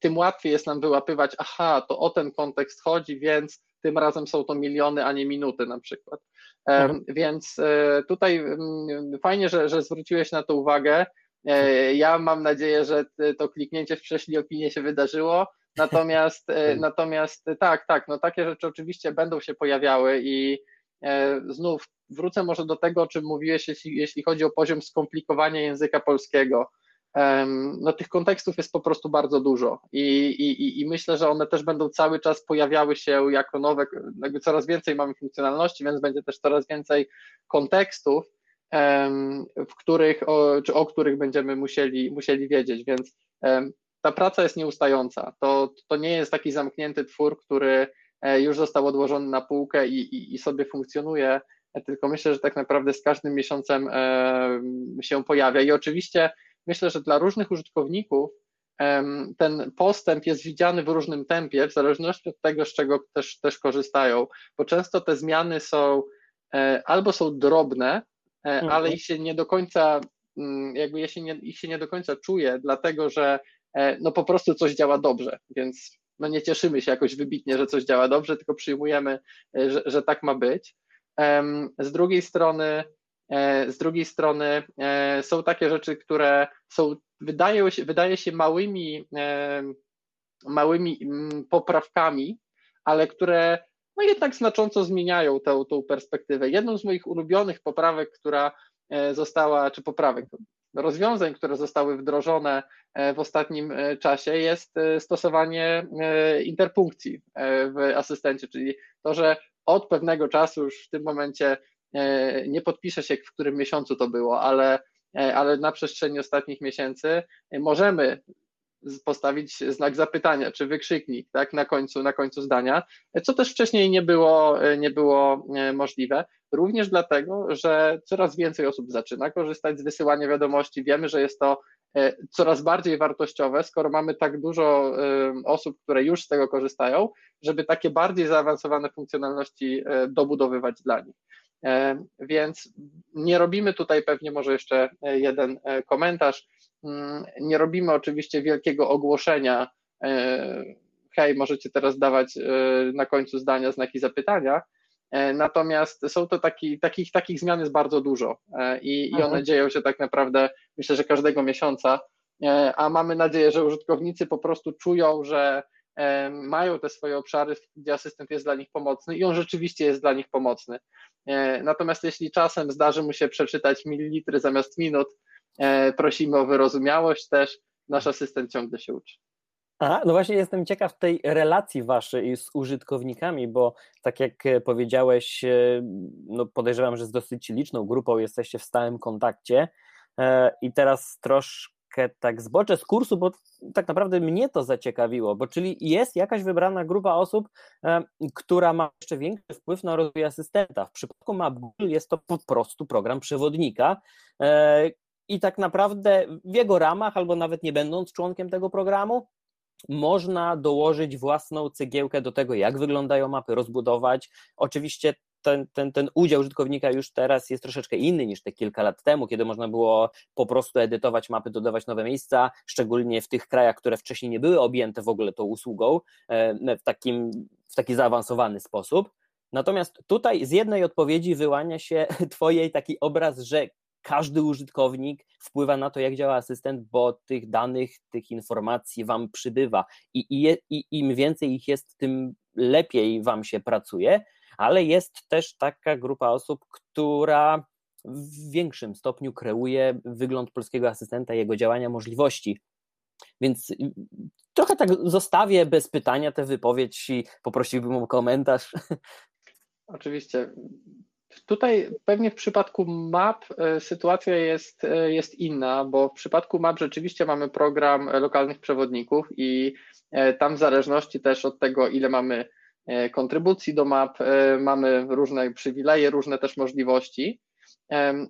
tym łatwiej jest nam wyłapywać, aha, to o ten kontekst chodzi, więc tym razem są to miliony, a nie minuty na przykład. Mhm. Więc e, tutaj mm, fajnie, że, że zwróciłeś na to uwagę. E, ja mam nadzieję, że to kliknięcie w prześlij opinię się wydarzyło. Natomiast, e, mhm. natomiast tak, tak, no takie rzeczy oczywiście będą się pojawiały i znów wrócę może do tego, o czym mówiłeś, jeśli, jeśli chodzi o poziom skomplikowania języka polskiego no tych kontekstów jest po prostu bardzo dużo I, i, i myślę, że one też będą cały czas pojawiały się jako nowe, jakby coraz więcej mamy funkcjonalności, więc będzie też coraz więcej kontekstów, w których, o, czy o których będziemy musieli, musieli wiedzieć, więc ta praca jest nieustająca. To, to nie jest taki zamknięty twór, który e, już został odłożony na półkę i, i, i sobie funkcjonuje, tylko myślę, że tak naprawdę z każdym miesiącem się pojawia. I oczywiście myślę, że dla różnych użytkowników ten postęp jest widziany w różnym tempie, w zależności od tego, z czego też, też korzystają, bo często te zmiany są e, albo są drobne, e, mhm. ale ich się nie do końca, mm, jakby je się nie, ich się nie do końca czuje, dlatego że e, no po prostu coś działa dobrze, więc no nie cieszymy się jakoś wybitnie, że coś działa dobrze, tylko przyjmujemy, że, że tak ma być. Z drugiej strony, z drugiej strony e, są takie rzeczy, które są, wydaje się, wydaje się małymi, e, małymi mm, poprawkami, ale które no jednak znacząco zmieniają tę, tę perspektywę. Jedną z moich ulubionych poprawek, która została, czy poprawek, rozwiązań, które zostały wdrożone w ostatnim czasie, jest stosowanie interpunkcji w asystencie, czyli to, że od pewnego czasu już w tym momencie E, nie podpiszę się, w którym miesiącu to było, ale, e, ale na przestrzeni ostatnich miesięcy możemy postawić znak zapytania czy wykrzyknik tak, na, końcu, na końcu zdania, co też wcześniej nie było, nie było e, możliwe. Również dlatego, że coraz więcej osób zaczyna korzystać z wysyłania wiadomości. Wiemy, że jest to coraz bardziej wartościowe, skoro mamy tak dużo osób, które już z tego korzystają, żeby takie bardziej zaawansowane funkcjonalności dobudowywać dla nich. E, więc nie robimy tutaj pewnie może jeszcze e, jeden e, komentarz. Mm, nie robimy oczywiście wielkiego ogłoszenia. Hej, możecie teraz dawać na końcu zdania znaki zapytania. Natomiast są to taki, takich, takich zmian jest bardzo dużo i, i one mhm. dzieją się tak naprawdę, myślę, że każdego miesiąca. A mamy nadzieję, że użytkownicy po prostu czują, że mają te swoje obszary, gdzie asystent jest dla nich pomocny i on rzeczywiście jest dla nich pomocny. E, natomiast jeśli czasem zdarzy mu się przeczytać mililitry zamiast minut, e, prosimy o wyrozumiałość też. Nasz asystent ciągle się uczy. A, no właśnie jestem ciekaw tej relacji waszej z użytkownikami, bo tak jak e, powiedziałeś, no podejrzewam, że z dosyć liczną grupą jesteście w stałym kontakcie i teraz troszkę tak zboczę z kursu, bo tak naprawdę mnie to zaciekawiło, bo czyli jest jakaś wybrana grupa osób, która ma jeszcze większy wpływ na rozwój asystenta. W przypadku Map Google jest to po prostu program przewodnika, i tak naprawdę w jego ramach, albo nawet nie będąc członkiem tego programu, można dołożyć własną cegiełkę do tego, jak wyglądają mapy, rozbudować. Oczywiście ten, ten, ten udział użytkownika już teraz jest troszeczkę inny niż te kilka lat temu, kiedy można było po prostu edytować mapy, dodawać nowe miejsca, szczególnie w tych krajach, które wcześniej nie były objęte w ogóle tą usługą e, w, takim, w taki zaawansowany sposób. Natomiast tutaj z jednej odpowiedzi wyłania się Twojej taki obraz, że każdy użytkownik wpływa na to, jak działa asystent, bo tych danych, tych informacji wam przybywa i, i, i im więcej ich jest, tym lepiej wam się pracuje, ale jest też taka grupa osób, która w większym stopniu kreuje wygląd polskiego asystenta, jego działania, możliwości. Więc y, trochę tak zostawię bez pytania tę wypowiedź i poprosiłbym o komentarz. Oczywiście. Tutaj pewnie w przypadku map e, sytuacja jest, e, jest inna, bo w przypadku map rzeczywiście mamy program lokalnych przewodników i tam w zależności też od tego, ile mamy kontrybucji do map, mamy różne przywileje, różne też możliwości.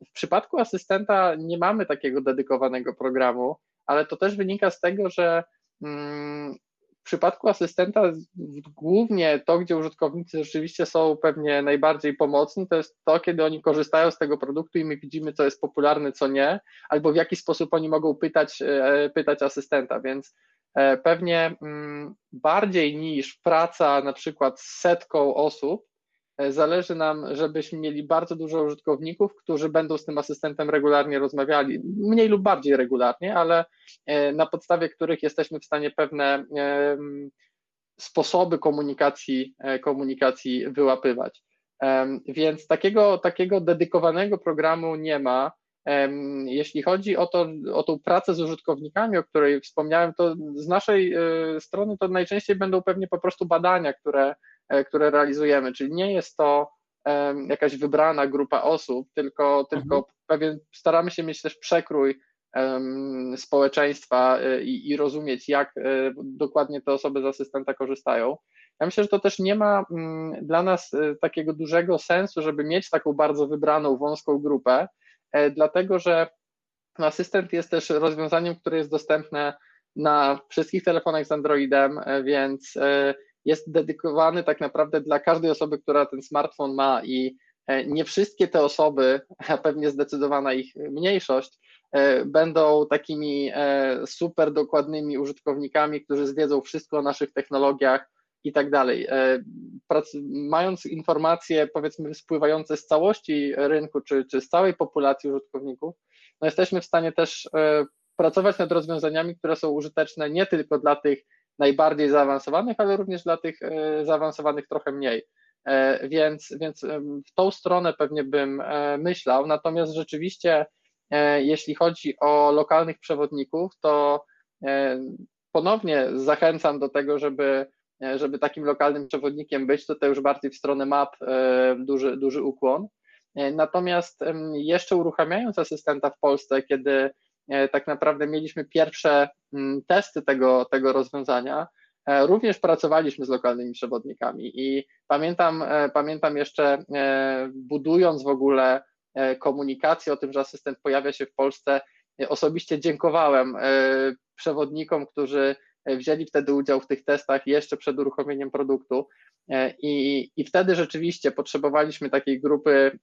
W przypadku asystenta nie mamy takiego dedykowanego programu, ale to też wynika z tego, że mm, w przypadku asystenta głównie to, gdzie użytkownicy rzeczywiście są pewnie najbardziej pomocni, to jest to, kiedy oni korzystają z tego produktu i my widzimy, co jest popularne, co nie, albo w jaki sposób oni mogą pytać, e, pytać asystenta, więc e, pewnie mm, bardziej niż praca na przykład z setką osób, E, zależy nam, żebyśmy mieli bardzo dużo użytkowników, którzy będą z tym asystentem regularnie rozmawiali, mniej lub bardziej regularnie, ale e, na podstawie których jesteśmy w stanie pewne sposoby komunikacji, e, komunikacji wyłapywać. Więc takiego, takiego dedykowanego programu nie ma. Jeśli chodzi o, to, o tą pracę z użytkownikami, o której wspomniałem, to z naszej strony to najczęściej będą pewnie po prostu badania, które E, które realizujemy, czyli nie jest to jakaś wybrana grupa osób, tylko, tylko mhm. pewien, staramy się mieć też przekrój społeczeństwa e, i, i, rozumieć, jak e, dokładnie te osoby z asystenta korzystają. Ja myślę, że to też nie ma mm, dla nas takiego dużego sensu, żeby mieć taką bardzo wybraną, wąską grupę, dlatego że asystent jest też rozwiązaniem, które jest dostępne na wszystkich telefonach z Androidem, więc jest dedykowany tak naprawdę dla każdej osoby, która ten smartfon ma i e, nie wszystkie te osoby, a pewnie zdecydowana ich mniejszość, e, będą takimi e, super dokładnymi użytkownikami, którzy zwiedzą wszystko o naszych technologiach i tak dalej. Mając informacje, powiedzmy, spływające z całości rynku, czy, czy z całej populacji użytkowników, no jesteśmy w stanie też pracować nad rozwiązaniami, które są użyteczne nie tylko dla tych najbardziej zaawansowanych, ale również dla tych e, zaawansowanych trochę mniej. E, więc, więc w tą stronę pewnie bym e, myślał. Natomiast rzeczywiście, jeśli chodzi o lokalnych przewodników, to ponownie zachęcam do tego, żeby, żeby takim lokalnym przewodnikiem być, to, to już bardziej w stronę map duży, duży ukłon. Natomiast jeszcze uruchamiając asystenta w Polsce, kiedy E, tak naprawdę mieliśmy pierwsze testy tego, tego rozwiązania, e, również pracowaliśmy z lokalnymi przewodnikami i pamiętam, e, pamiętam jeszcze budując w ogóle komunikację o tym, że asystent pojawia się w Polsce, osobiście dziękowałem przewodnikom, którzy wzięli wtedy udział w tych testach jeszcze przed uruchomieniem produktu i, i wtedy rzeczywiście potrzebowaliśmy takiej grupy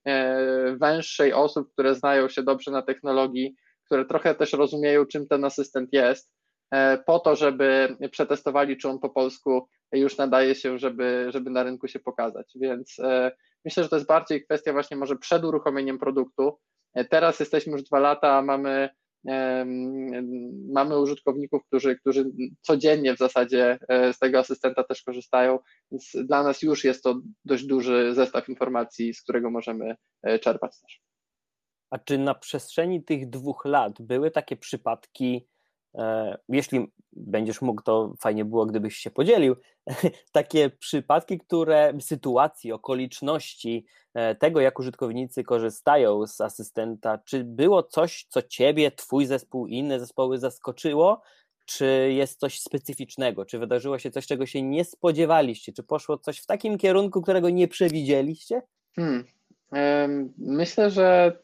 węższej osób, które znają się dobrze na technologii, które trochę też rozumieją, czym ten asystent jest, e, po to, żeby przetestowali, czy on po polsku już nadaje się, żeby, żeby na rynku się pokazać. Więc e, myślę, że to jest bardziej kwestia właśnie może przed uruchomieniem produktu. E, teraz jesteśmy już dwa lata, mamy, mamy użytkowników, którzy, którzy codziennie w zasadzie z tego asystenta też korzystają, więc dla nas już jest to dość duży zestaw informacji, z którego możemy czerpać też. A czy na przestrzeni tych dwóch lat były takie przypadki, E, jeśli będziesz mógł, to fajnie było, gdybyś się podzielił. Takie przypadki, które, sytuacji, okoliczności e, tego, jak użytkownicy korzystają z asystenta, czy było coś, co ciebie, twój zespół i inne zespoły zaskoczyło, czy jest coś specyficznego, czy wydarzyło się coś, czego się nie spodziewaliście, czy poszło coś w takim kierunku, którego nie przewidzieliście? Hmm. Myślę, że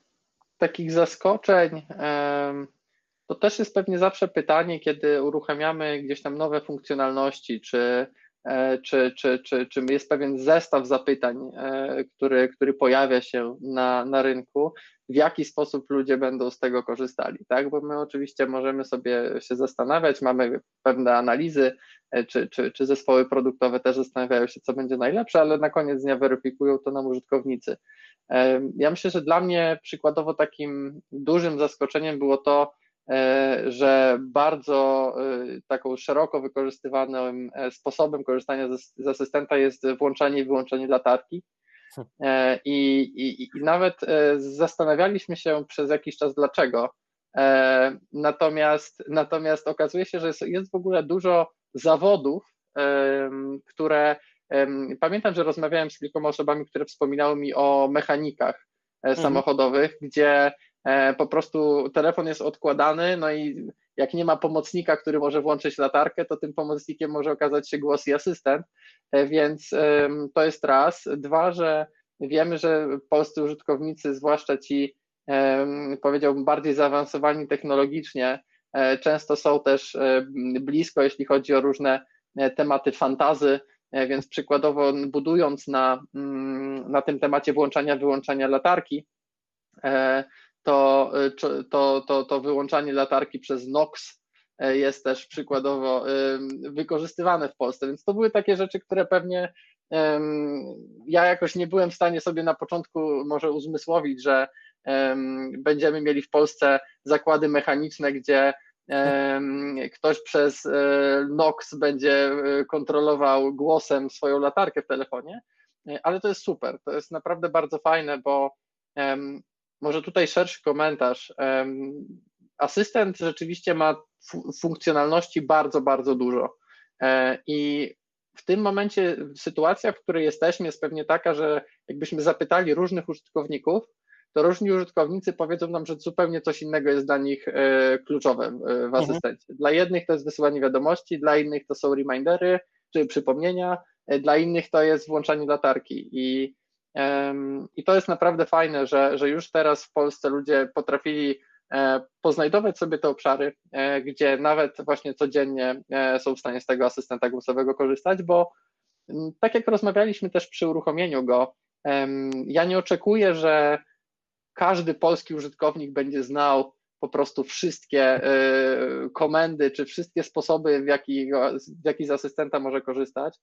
takich zaskoczeń to też jest pewnie zawsze pytanie, kiedy uruchamiamy gdzieś tam nowe funkcjonalności, czy, e, czy, czy, czy, czy jest pewien zestaw zapytań, e, który, który pojawia się na, na rynku, w jaki sposób ludzie będą z tego korzystali, tak? Bo my oczywiście możemy sobie się zastanawiać, mamy pewne analizy, e, czy, czy, czy zespoły produktowe też zastanawiają się, co będzie najlepsze, ale na koniec dnia weryfikują to nam użytkownicy. Ja myślę, że dla mnie przykładowo takim dużym zaskoczeniem było to, że bardzo e, taką szeroko wykorzystywanym e, sposobem korzystania z, asystenta jest włączanie i wyłączanie latarki. I, i, I nawet zastanawialiśmy się przez jakiś czas dlaczego. Natomiast, natomiast okazuje się, że jest, jest w ogóle dużo zawodów, które pamiętam, że rozmawiałem z kilkoma osobami, które wspominały mi o mechanikach mhm. samochodowych, gdzie E, po prostu telefon jest odkładany, no i jak nie ma pomocnika, który może włączyć latarkę, to tym pomocnikiem może okazać się głos i asystent, e, więc to jest raz. Dwa, że wiemy, że polscy użytkownicy, zwłaszcza ci, powiedziałbym, bardziej zaawansowani technologicznie, e, często są też blisko, jeśli chodzi o różne tematy fantazy, więc przykładowo budując na, mm, na tym temacie włączania, wyłączania latarki, to, y, to, to, to wyłączanie latarki przez NOx e, jest też przykładowo wykorzystywane w Polsce. Więc to były takie rzeczy, które pewnie ja jakoś nie byłem w stanie sobie na początku może uzmysłowić, że będziemy mieli w Polsce zakłady mechaniczne, gdzie ktoś przez NOx będzie kontrolował głosem swoją latarkę w telefonie, ale to jest super, to jest naprawdę bardzo fajne, bo może tutaj szerszy komentarz. Asystent rzeczywiście ma funkcjonalności bardzo, bardzo dużo. E, I w tym momencie sytuacja, w której jesteśmy, jest pewnie taka, że jakbyśmy zapytali różnych użytkowników, to różni użytkownicy powiedzą nam, że zupełnie coś innego jest dla nich e, kluczowe w mhm. asystencie. Dla jednych to jest wysyłanie wiadomości, dla innych to są remindery czy przypomnienia, e, dla innych to jest włączanie latarki. I i to jest naprawdę fajne, że, że już teraz w Polsce ludzie potrafili e, poznajdować sobie te obszary, e, gdzie nawet właśnie codziennie e, są w stanie z tego asystenta głosowego korzystać, bo tak jak rozmawialiśmy też przy uruchomieniu go, ja nie oczekuję, że każdy polski użytkownik będzie znał po prostu wszystkie komendy, czy wszystkie sposoby, w jaki, w jaki z asystenta może korzystać.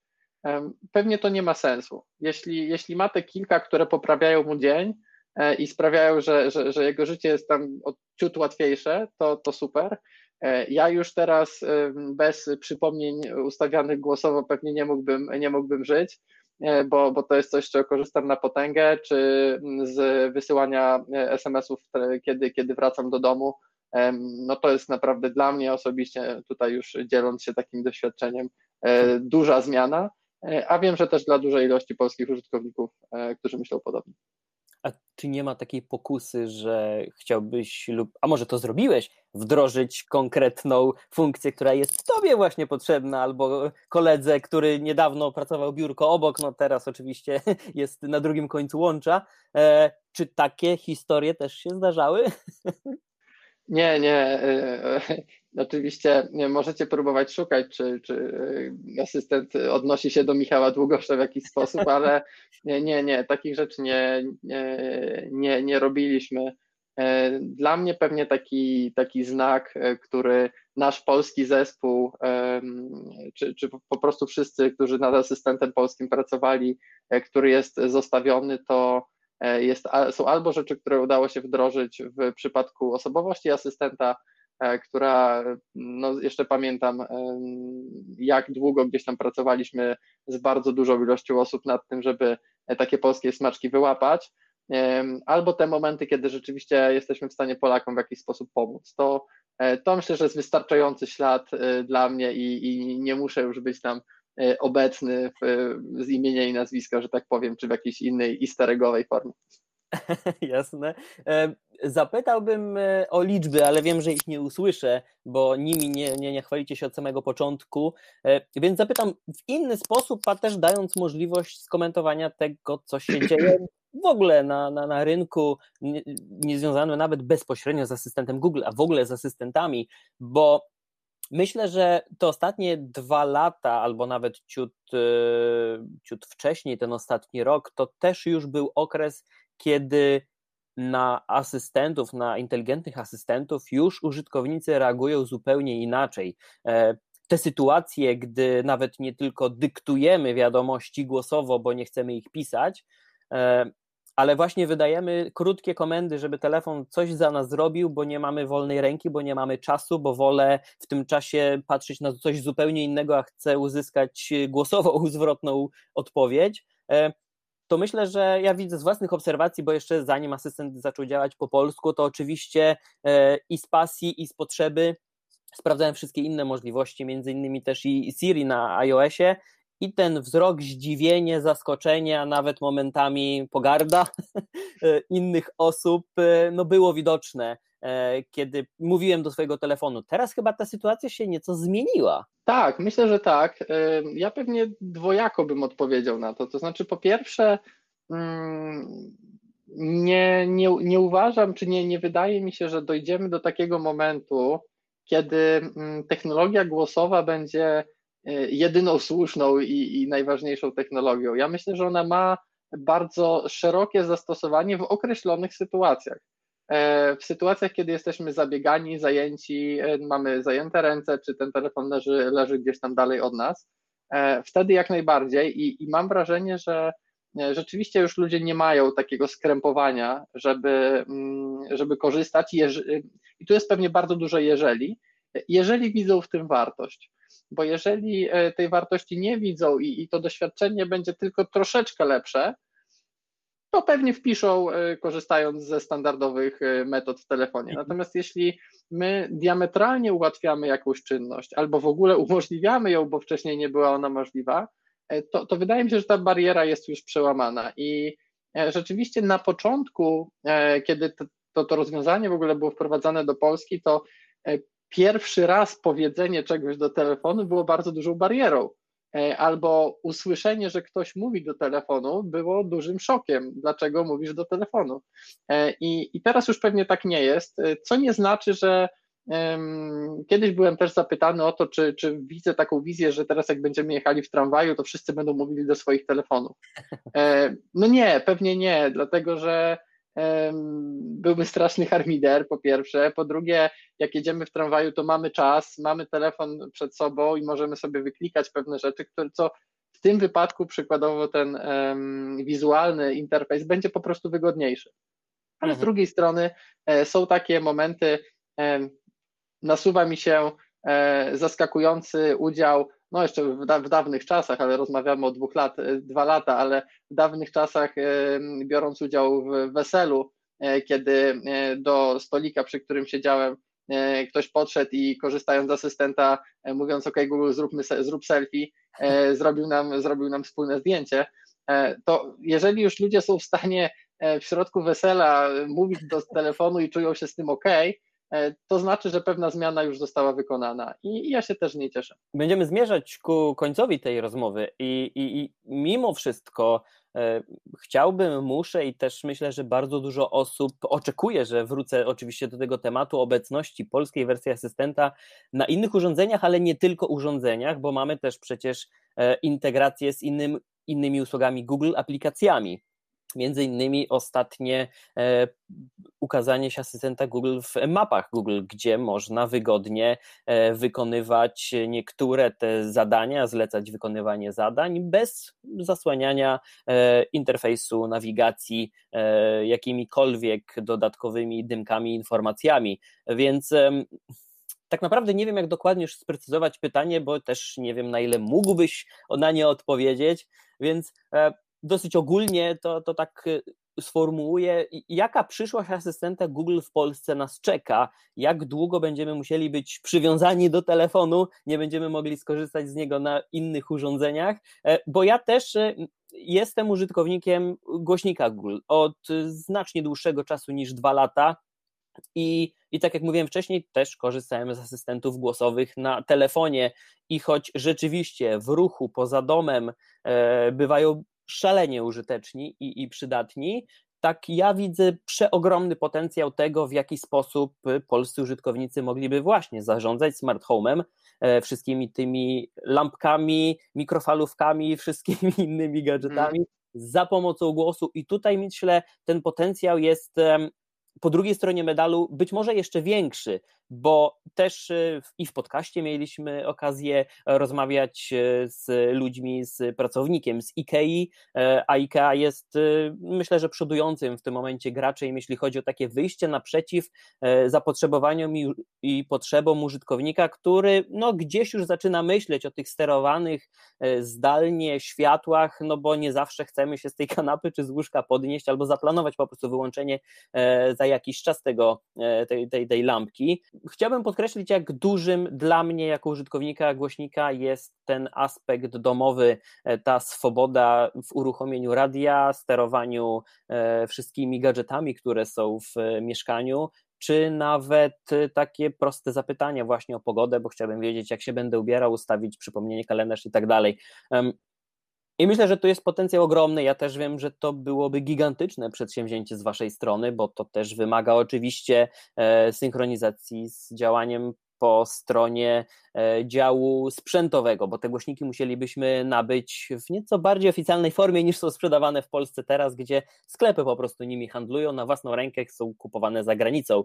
Pewnie to nie ma sensu. Jeśli, jeśli ma te kilka, które poprawiają mu dzień e, i sprawiają, że, że, że jego życie jest tam ciut łatwiejsze, to, to super. E, ja już teraz bez przypomnień ustawianych głosowo pewnie nie mógłbym, nie mógłbym żyć, e, bo, bo to jest coś, z czego korzystam na potęgę, czy z wysyłania SMS-ów, kiedy, kiedy wracam do domu. No to jest naprawdę dla mnie osobiście, tutaj już dzieląc się takim doświadczeniem, duża zmiana. E, a wiem, że też dla dużej ilości polskich użytkowników, e, którzy myślą podobnie. A czy nie ma takiej pokusy, że chciałbyś lub, a może to zrobiłeś, wdrożyć konkretną funkcję, która jest tobie właśnie potrzebna, albo koledze, który niedawno pracował biurko obok, no teraz oczywiście jest na drugim końcu łącza. E, czy takie historie też się zdarzały? Nie, nie. Oczywiście możecie próbować szukać, czy, czy asystent odnosi się do Michała Długosza w jakiś sposób, ale nie, nie, nie takich rzeczy nie, nie, nie, robiliśmy. Dla mnie pewnie taki, taki znak, który nasz polski zespół, czy, czy po prostu wszyscy, którzy nad asystentem polskim pracowali, który jest zostawiony, to jest, są albo rzeczy, które udało się wdrożyć w przypadku osobowości asystenta, E, która, no jeszcze pamiętam, jak długo gdzieś tam pracowaliśmy z bardzo dużą ilością osób nad tym, żeby takie polskie smaczki wyłapać. albo te momenty, kiedy rzeczywiście jesteśmy w stanie Polakom w jakiś sposób pomóc. To, to myślę, że jest wystarczający ślad dla mnie i, i nie muszę już być tam obecny w, z imienia i nazwiska, że tak powiem, czy w jakiejś innej easter formie. Jasne. Zapytałbym e, o liczby, ale wiem, że ich nie usłyszę, bo nimi nie, nie, nie chwalicie się od samego początku, e, więc zapytam w inny sposób, a też dając możliwość skomentowania tego, co się dzieje w ogóle na, na, na rynku, nie, nawet bezpośrednio z asystentem Google, a w ogóle z asystentami, bo myślę, że te ostatnie dwa lata, albo nawet ciut, e, ciut wcześniej, ten ostatni rok, to też już był okres, kiedy na asystentów, na inteligentnych asystentów już użytkownicy reagują zupełnie inaczej. E, te sytuacje, gdy nawet nie tylko dyktujemy wiadomości głosowo, bo nie chcemy ich pisać, e, ale właśnie wydajemy krótkie komendy, żeby telefon coś za nas zrobił, bo nie mamy wolnej ręki, bo nie mamy czasu, bo wolę w tym czasie patrzeć na coś zupełnie innego, a chcę uzyskać głosową, zwrotną odpowiedź. To myślę, że ja widzę z własnych obserwacji, bo jeszcze zanim asystent zaczął działać po polsku, to oczywiście e, i z pasji, i z potrzeby sprawdzałem wszystkie inne możliwości, między innymi też i Siri na iOSie. I ten wzrok, zdziwienie, zaskoczenie, a nawet momentami pogarda innych osób, e, no było widoczne, kiedy mówiłem do swojego telefonu. Teraz chyba ta sytuacja się nieco zmieniła. Tak, myślę, że tak. Ja pewnie dwojako bym odpowiedział na to. To znaczy, po pierwsze, mm, nie, nie, nie uważam, czy nie, nie wydaje mi się, że dojdziemy do takiego momentu, kiedy mm, technologia głosowa będzie y, jedyną słuszną i, i najważniejszą technologią. Ja myślę, że ona ma bardzo szerokie zastosowanie w określonych sytuacjach. E, w sytuacjach, kiedy jesteśmy zabiegani, zajęci, e, mamy zajęte ręce, czy ten telefon leży, leży gdzieś tam dalej od nas, e, wtedy jak najbardziej. I, i mam wrażenie, że rzeczywiście już ludzie nie mają takiego skrępowania, żeby, mm, żeby korzystać. I tu jest pewnie bardzo duże jeżeli, jeżeli widzą w tym wartość. Bo jeżeli tej wartości nie widzą i, i to doświadczenie będzie tylko troszeczkę lepsze, to pewnie wpiszą, e, korzystając ze standardowych e, metod w telefonie. Mhm. Natomiast jeśli my diametralnie ułatwiamy jakąś czynność, albo w ogóle umożliwiamy ją, bo wcześniej nie była ona możliwa, e, to, to wydaje mi się, że ta bariera jest już przełamana. I rzeczywiście na początku, kiedy to, to, to rozwiązanie w ogóle było wprowadzane do Polski, to pierwszy raz powiedzenie czegoś do telefonu było bardzo dużą barierą albo usłyszenie, że ktoś mówi do telefonu, było dużym szokiem. Dlaczego mówisz do telefonu? E, I, i teraz już pewnie tak nie jest, e, co nie znaczy, że kiedyś byłem też zapytany o to, czy, czy widzę taką wizję, że teraz jak będziemy jechali w tramwaju, to wszyscy będą mówili do swoich telefonów. No nie, pewnie nie, dlatego że byłby straszny harmider, po pierwsze. Po drugie, jak jedziemy w tramwaju, to mamy czas, mamy telefon przed sobą i możemy sobie wyklikać pewne rzeczy, które, co w tym wypadku przykładowo ten um, wizualny interfejs będzie po prostu wygodniejszy. Ale mhm. z drugiej strony e, są takie momenty, e, nasuwa mi się e, zaskakujący udział no jeszcze w, da, w, dawnych czasach, ale rozmawiamy o dwóch lat, e, dwa lata, ale w dawnych czasach e, biorąc udział w weselu, e, kiedy do stolika, przy którym siedziałem, ktoś podszedł i korzystając z asystenta, mówiąc OK Google, zróbmy, zrób selfie, zrobił nam, zrobił nam wspólne zdjęcie, to jeżeli już ludzie są w stanie w środku wesela mówić do telefonu i czują się z tym OK, E, to znaczy, że pewna zmiana już została wykonana i ja się też nie cieszę. Będziemy zmierzać ku końcowi tej rozmowy i, i, i mimo wszystko e, chciałbym, muszę i też myślę, że bardzo dużo osób oczekuje, że wrócę oczywiście do tego tematu obecności polskiej wersji asystenta na innych urządzeniach, ale nie tylko urządzeniach, bo mamy też przecież e, integrację z innym, innymi usługami Google, aplikacjami. Między innymi ostatnie e, ukazanie się asystenta Google w mapach Google, gdzie można wygodnie e, wykonywać niektóre te zadania, zlecać wykonywanie zadań bez zasłaniania e, interfejsu nawigacji jakimikolwiek dodatkowymi dymkami, informacjami. Więc tak naprawdę nie wiem, jak dokładnie już sprecyzować pytanie, bo też nie wiem, na ile mógłbyś na nie odpowiedzieć, więc dosyć ogólnie to, to tak y, sformułuje, jaka przyszłość asystenta Google w Polsce nas czeka, jak długo będziemy musieli być przywiązani do telefonu, nie będziemy mogli skorzystać z niego na innych urządzeniach, e, bo ja też e, jestem użytkownikiem głośnika Google od znacznie dłuższego czasu niż dwa lata. I, I tak jak mówiłem wcześniej, też korzystałem z asystentów głosowych na telefonie. I choć rzeczywiście w ruchu poza domem e, bywają szalenie użyteczni i, i przydatni, tak ja widzę przeogromny potencjał tego, w jaki sposób polscy użytkownicy mogliby właśnie zarządzać smart home'em, e, wszystkimi tymi lampkami, mikrofalówkami, wszystkimi innymi gadżetami mm. za pomocą głosu. I tutaj myślę, ten potencjał jest po drugiej stronie medalu być może jeszcze większy, bo też e, i w podcaście mieliśmy okazję rozmawiać e, z ludźmi, z pracownikiem z IKEA, e, a IKEA jest myślę, że przodującym w tym momencie graczem, jeśli chodzi o takie wyjście naprzeciw zapotrzebowaniom i, i potrzebom użytkownika, który no, gdzieś już zaczyna myśleć o tych sterowanych zdalnie światłach, no bo nie zawsze chcemy się z tej kanapy czy z łóżka podnieść albo zaplanować po prostu wyłączenie za jakiś czas tego, tej, tej, tej lampki chciałbym podkreślić, jak dużym dla mnie, jako użytkownika głośnika, jest ten aspekt domowy, e, ta swoboda w uruchomieniu radia, sterowaniu e, wszystkimi gadżetami, które są w e, mieszkaniu, czy nawet takie proste zapytania właśnie o pogodę, bo chciałbym wiedzieć, jak się będę ubierał, ustawić przypomnienie, kalendarz i tak dalej. I myślę, że tu jest potencjał ogromny. Ja też wiem, że to byłoby gigantyczne przedsięwzięcie z Waszej strony, bo to też wymaga oczywiście e, synchronizacji z działaniem po stronie e, działu sprzętowego, bo te głośniki musielibyśmy nabyć w nieco bardziej oficjalnej formie niż są sprzedawane w Polsce teraz, gdzie sklepy po prostu nimi handlują, na własną rękę są kupowane za granicą.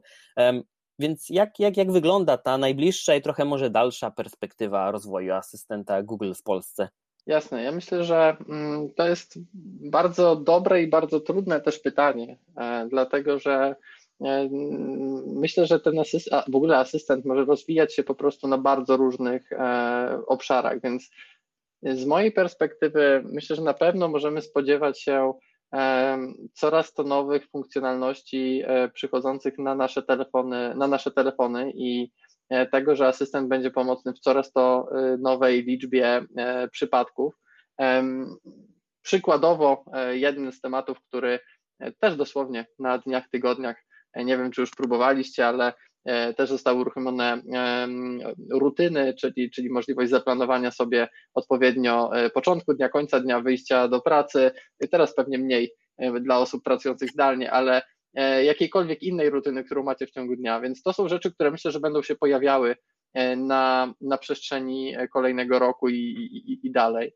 Więc jak, jak, jak wygląda ta najbliższa i trochę może dalsza perspektywa rozwoju asystenta Google w Polsce? Jasne. Ja myślę, że mm, to jest bardzo dobre i bardzo trudne też pytanie, e, dlatego że e, myślę, że ten asystent, w ogóle asystent może rozwijać się po prostu na bardzo różnych e, obszarach, więc z mojej perspektywy myślę, że na pewno możemy spodziewać się coraz to nowych funkcjonalności przychodzących na nasze telefony, na nasze telefony i tego, że asystent będzie pomocny w coraz to e, nowej liczbie e, przypadków. Przykładowo, jeden z tematów, który też dosłownie na dniach, tygodniach, nie wiem czy już próbowaliście, ale też zostały uruchomione rutyny, czyli, czyli możliwość zaplanowania sobie odpowiednio początku dnia, końca dnia, wyjścia do pracy. Teraz pewnie mniej dla osób pracujących zdalnie, ale E, jakiejkolwiek innej rutyny, którą macie w ciągu dnia. Więc to są rzeczy, które myślę, że będą się pojawiały e, na, na przestrzeni e, kolejnego roku i, i, i dalej.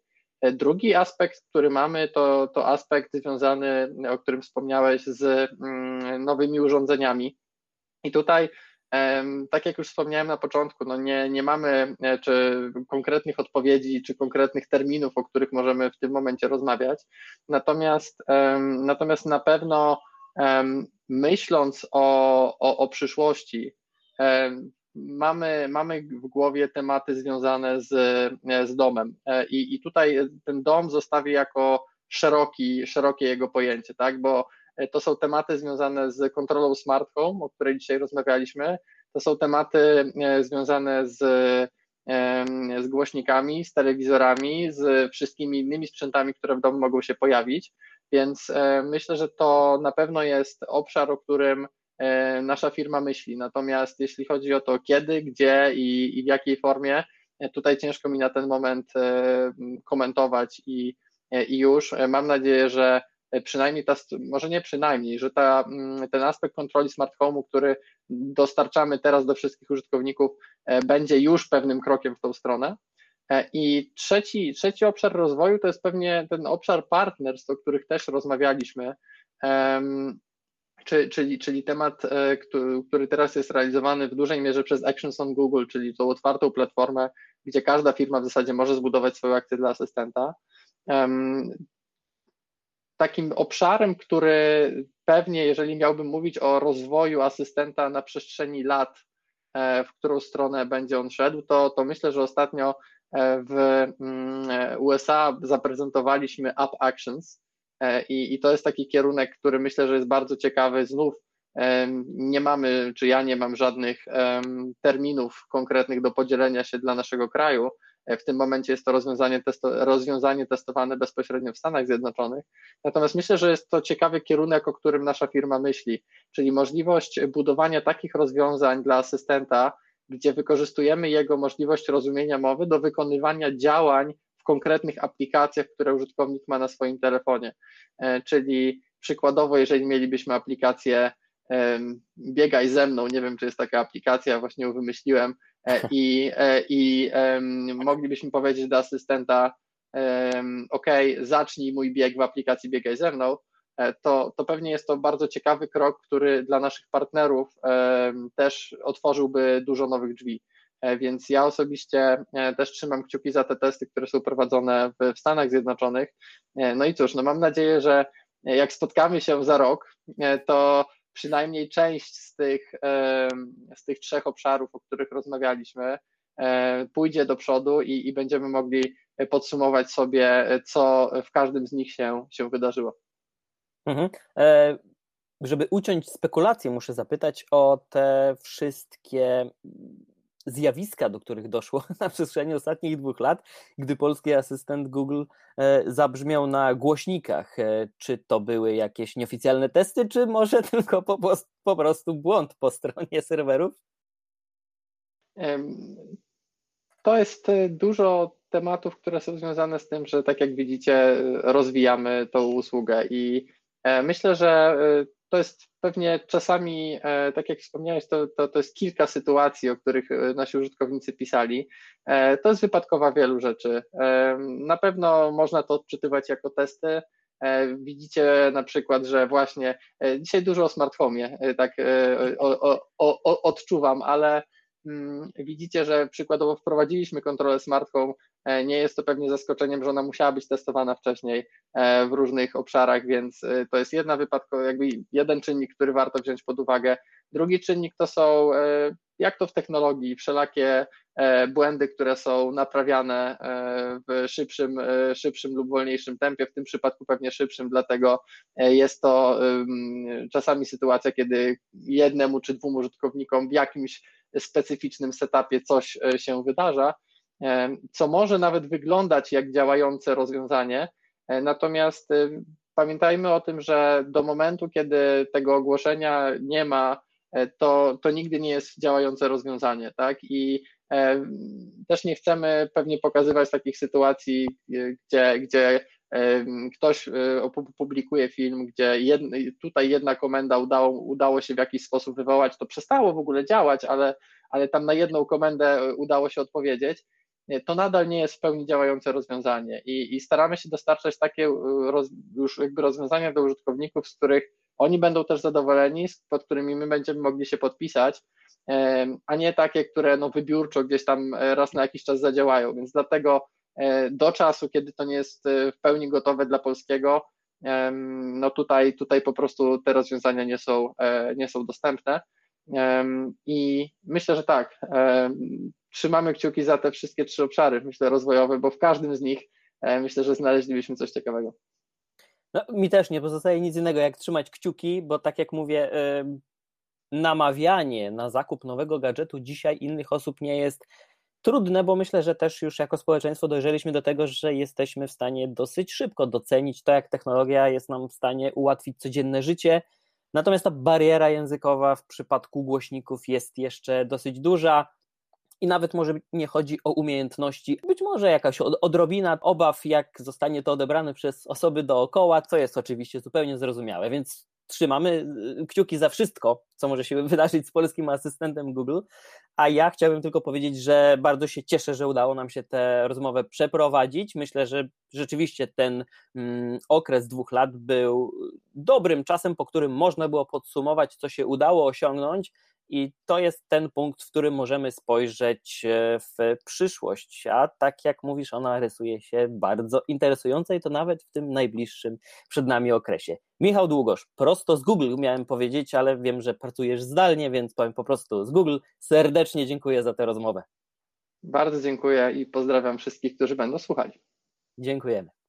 Drugi aspekt, który mamy, to, to aspekt związany, o którym wspomniałeś, z mm, nowymi urządzeniami. I tutaj, tak jak już wspomniałem na początku, no nie, nie mamy czy konkretnych odpowiedzi, czy konkretnych terminów, o których możemy w tym momencie rozmawiać. Natomiast, natomiast na pewno myśląc o, o, o przyszłości, mamy, mamy w głowie tematy związane z, z domem. E, I, I tutaj ten dom zostawi jako szeroki, szerokie jego pojęcie, tak? Bo e, to są tematy związane z kontrolą smart home, o której dzisiaj rozmawialiśmy. To są tematy e, związane z, z głośnikami, z telewizorami, z wszystkimi innymi sprzętami, które w domu mogą się pojawić. Więc e, myślę, że to na pewno jest obszar, o którym e, nasza firma myśli. Natomiast jeśli chodzi o to kiedy, gdzie i, i w jakiej formie, e, tutaj ciężko mi na ten moment komentować i, i już. Mam nadzieję, że przynajmniej ta, może nie przynajmniej, że ta, ten aspekt kontroli smart home'u, który dostarczamy teraz do wszystkich użytkowników, będzie już pewnym krokiem w tą stronę. E, I trzeci, trzeci obszar rozwoju to jest pewnie ten obszar partnerstw, o których też rozmawialiśmy, czyli, czyli temat, e, który teraz jest realizowany w dużej mierze przez Actions on Google, czyli tą otwartą platformę, gdzie każda firma w zasadzie może zbudować swoją akcję dla asystenta. Takim obszarem, który pewnie, jeżeli miałbym mówić o rozwoju asystenta na przestrzeni lat, e, w którą stronę będzie on szedł, to, to myślę, że ostatnio w mm, USA zaprezentowaliśmy App Actions, I, I to jest taki kierunek, który myślę, że jest bardzo ciekawy. Znów nie mamy, czy ja nie mam żadnych terminów konkretnych do podzielenia się dla naszego kraju. E, w tym momencie jest to rozwiązanie, testo, rozwiązanie testowane bezpośrednio w Stanach Zjednoczonych. Natomiast myślę, że jest to ciekawy kierunek, o którym nasza firma myśli, czyli możliwość budowania takich rozwiązań dla asystenta, gdzie wykorzystujemy jego możliwość rozumienia mowy do wykonywania działań w konkretnych aplikacjach, które użytkownik ma na swoim telefonie. E, czyli przykładowo, jeżeli mielibyśmy aplikację biegaj ze mną, nie wiem, czy jest taka aplikacja, właśnie ją wymyśliłem e, i, e, i moglibyśmy powiedzieć do asystenta, ok, zacznij mój bieg w aplikacji biegaj ze mną, to, to pewnie jest to bardzo ciekawy krok, który dla naszych partnerów też otworzyłby dużo nowych drzwi. Więc ja osobiście też trzymam kciuki za te testy, które są prowadzone w Stanach Zjednoczonych. No i cóż, no mam nadzieję, że jak spotkamy się za rok, to przynajmniej część z tych, z tych trzech obszarów, o których rozmawialiśmy, e, pójdzie do przodu i, i będziemy mogli podsumować sobie, co w każdym z nich się, się wydarzyło. Mhm. E, żeby uciąć spekulację, muszę zapytać o te wszystkie zjawiska, do których doszło na przestrzeni ostatnich dwóch lat, gdy polski asystent Google e, zabrzmiał na głośnikach. E, czy to były jakieś nieoficjalne testy, czy może tylko po, po prostu błąd po stronie serwerów? To jest e, dużo tematów, które są związane z tym, że tak jak widzicie, rozwijamy tą usługę i myślę, że to jest pewnie czasami, e, tak jak wspomniałeś, to, to, to jest kilka sytuacji, o których e, nasi użytkownicy pisali. E, to jest wypadkowa wielu rzeczy. Na pewno można to odczytywać jako testy. Widzicie na przykład, że właśnie dzisiaj dużo o smartfonie, tak o, o, o, odczuwam, ale widzicie, że przykładowo wprowadziliśmy kontrolę smart home E, nie jest to pewnie zaskoczeniem, że ona musiała być testowana wcześniej e, w różnych obszarach, więc e, to jest jedna wypadko, jakby jeden czynnik, który warto wziąć pod uwagę. Drugi czynnik to są, jak to w technologii, wszelakie błędy, które są naprawiane w szybszym, szybszym lub wolniejszym tempie, w tym przypadku pewnie szybszym, dlatego jest to czasami sytuacja, kiedy jednemu czy dwóm użytkownikom w jakimś specyficznym setupie coś się wydarza, co może nawet wyglądać jak działające rozwiązanie, e, natomiast e, pamiętajmy o tym, że do momentu, kiedy tego ogłoszenia nie ma, e, to, to nigdy nie jest działające rozwiązanie, tak? I też nie chcemy pewnie pokazywać takich sytuacji, gdzie, gdzie ktoś opublikuje film, gdzie tutaj jedna komenda udało, udało się w jakiś sposób wywołać, to przestało w ogóle działać, ale, ale tam na jedną komendę udało się odpowiedzieć. To nadal nie jest w pełni działające rozwiązanie i, i staramy się dostarczać takie e, roz, już jakby rozwiązania do użytkowników, z których oni będą też zadowoleni, pod którymi my będziemy mogli się podpisać, a nie takie, które no wybiórczo gdzieś tam e, raz na jakiś czas zadziałają, więc dlatego e, do czasu, kiedy to nie jest w pełni gotowe dla polskiego, no tutaj, tutaj po prostu te rozwiązania nie są, nie są dostępne. I myślę, że tak, trzymamy kciuki za te wszystkie trzy obszary, myślę, rozwojowe, bo w każdym z nich e, myślę, że znaleźlibyśmy coś ciekawego. No, mi też nie pozostaje nic innego jak trzymać kciuki, bo tak jak mówię, namawianie na zakup nowego gadżetu dzisiaj innych osób nie jest trudne, bo myślę, że też już jako społeczeństwo dojrzeliśmy do tego, że jesteśmy w stanie dosyć szybko docenić to, jak technologia jest nam w stanie ułatwić codzienne życie. Natomiast ta bariera językowa w przypadku głośników jest jeszcze dosyć duża i nawet może nie chodzi o umiejętności, być może jakaś odrobina obaw, jak zostanie to odebrane przez osoby dookoła, co jest oczywiście zupełnie zrozumiałe, więc trzymamy y, kciuki za wszystko, co może się wydarzyć z polskim asystentem Google. A ja chciałbym tylko powiedzieć, że bardzo się cieszę, że udało nam się tę rozmowę przeprowadzić. Myślę, że rzeczywiście ten mm, okres dwóch lat był dobrym czasem, po którym można było podsumować, co się udało osiągnąć i to jest ten punkt, w którym możemy spojrzeć e, w przyszłość. A tak jak mówisz, ona rysuje się bardzo interesująco i to nawet w tym najbliższym przed nami okresie. Michał Długosz, prosto z Google miałem powiedzieć, ale wiem, że pracujesz zdalnie, więc powiem po prostu z Google. Serdecznie dziękuję za tę rozmowę. Bardzo dziękuję i pozdrawiam wszystkich, którzy będą słuchali. Dziękujemy.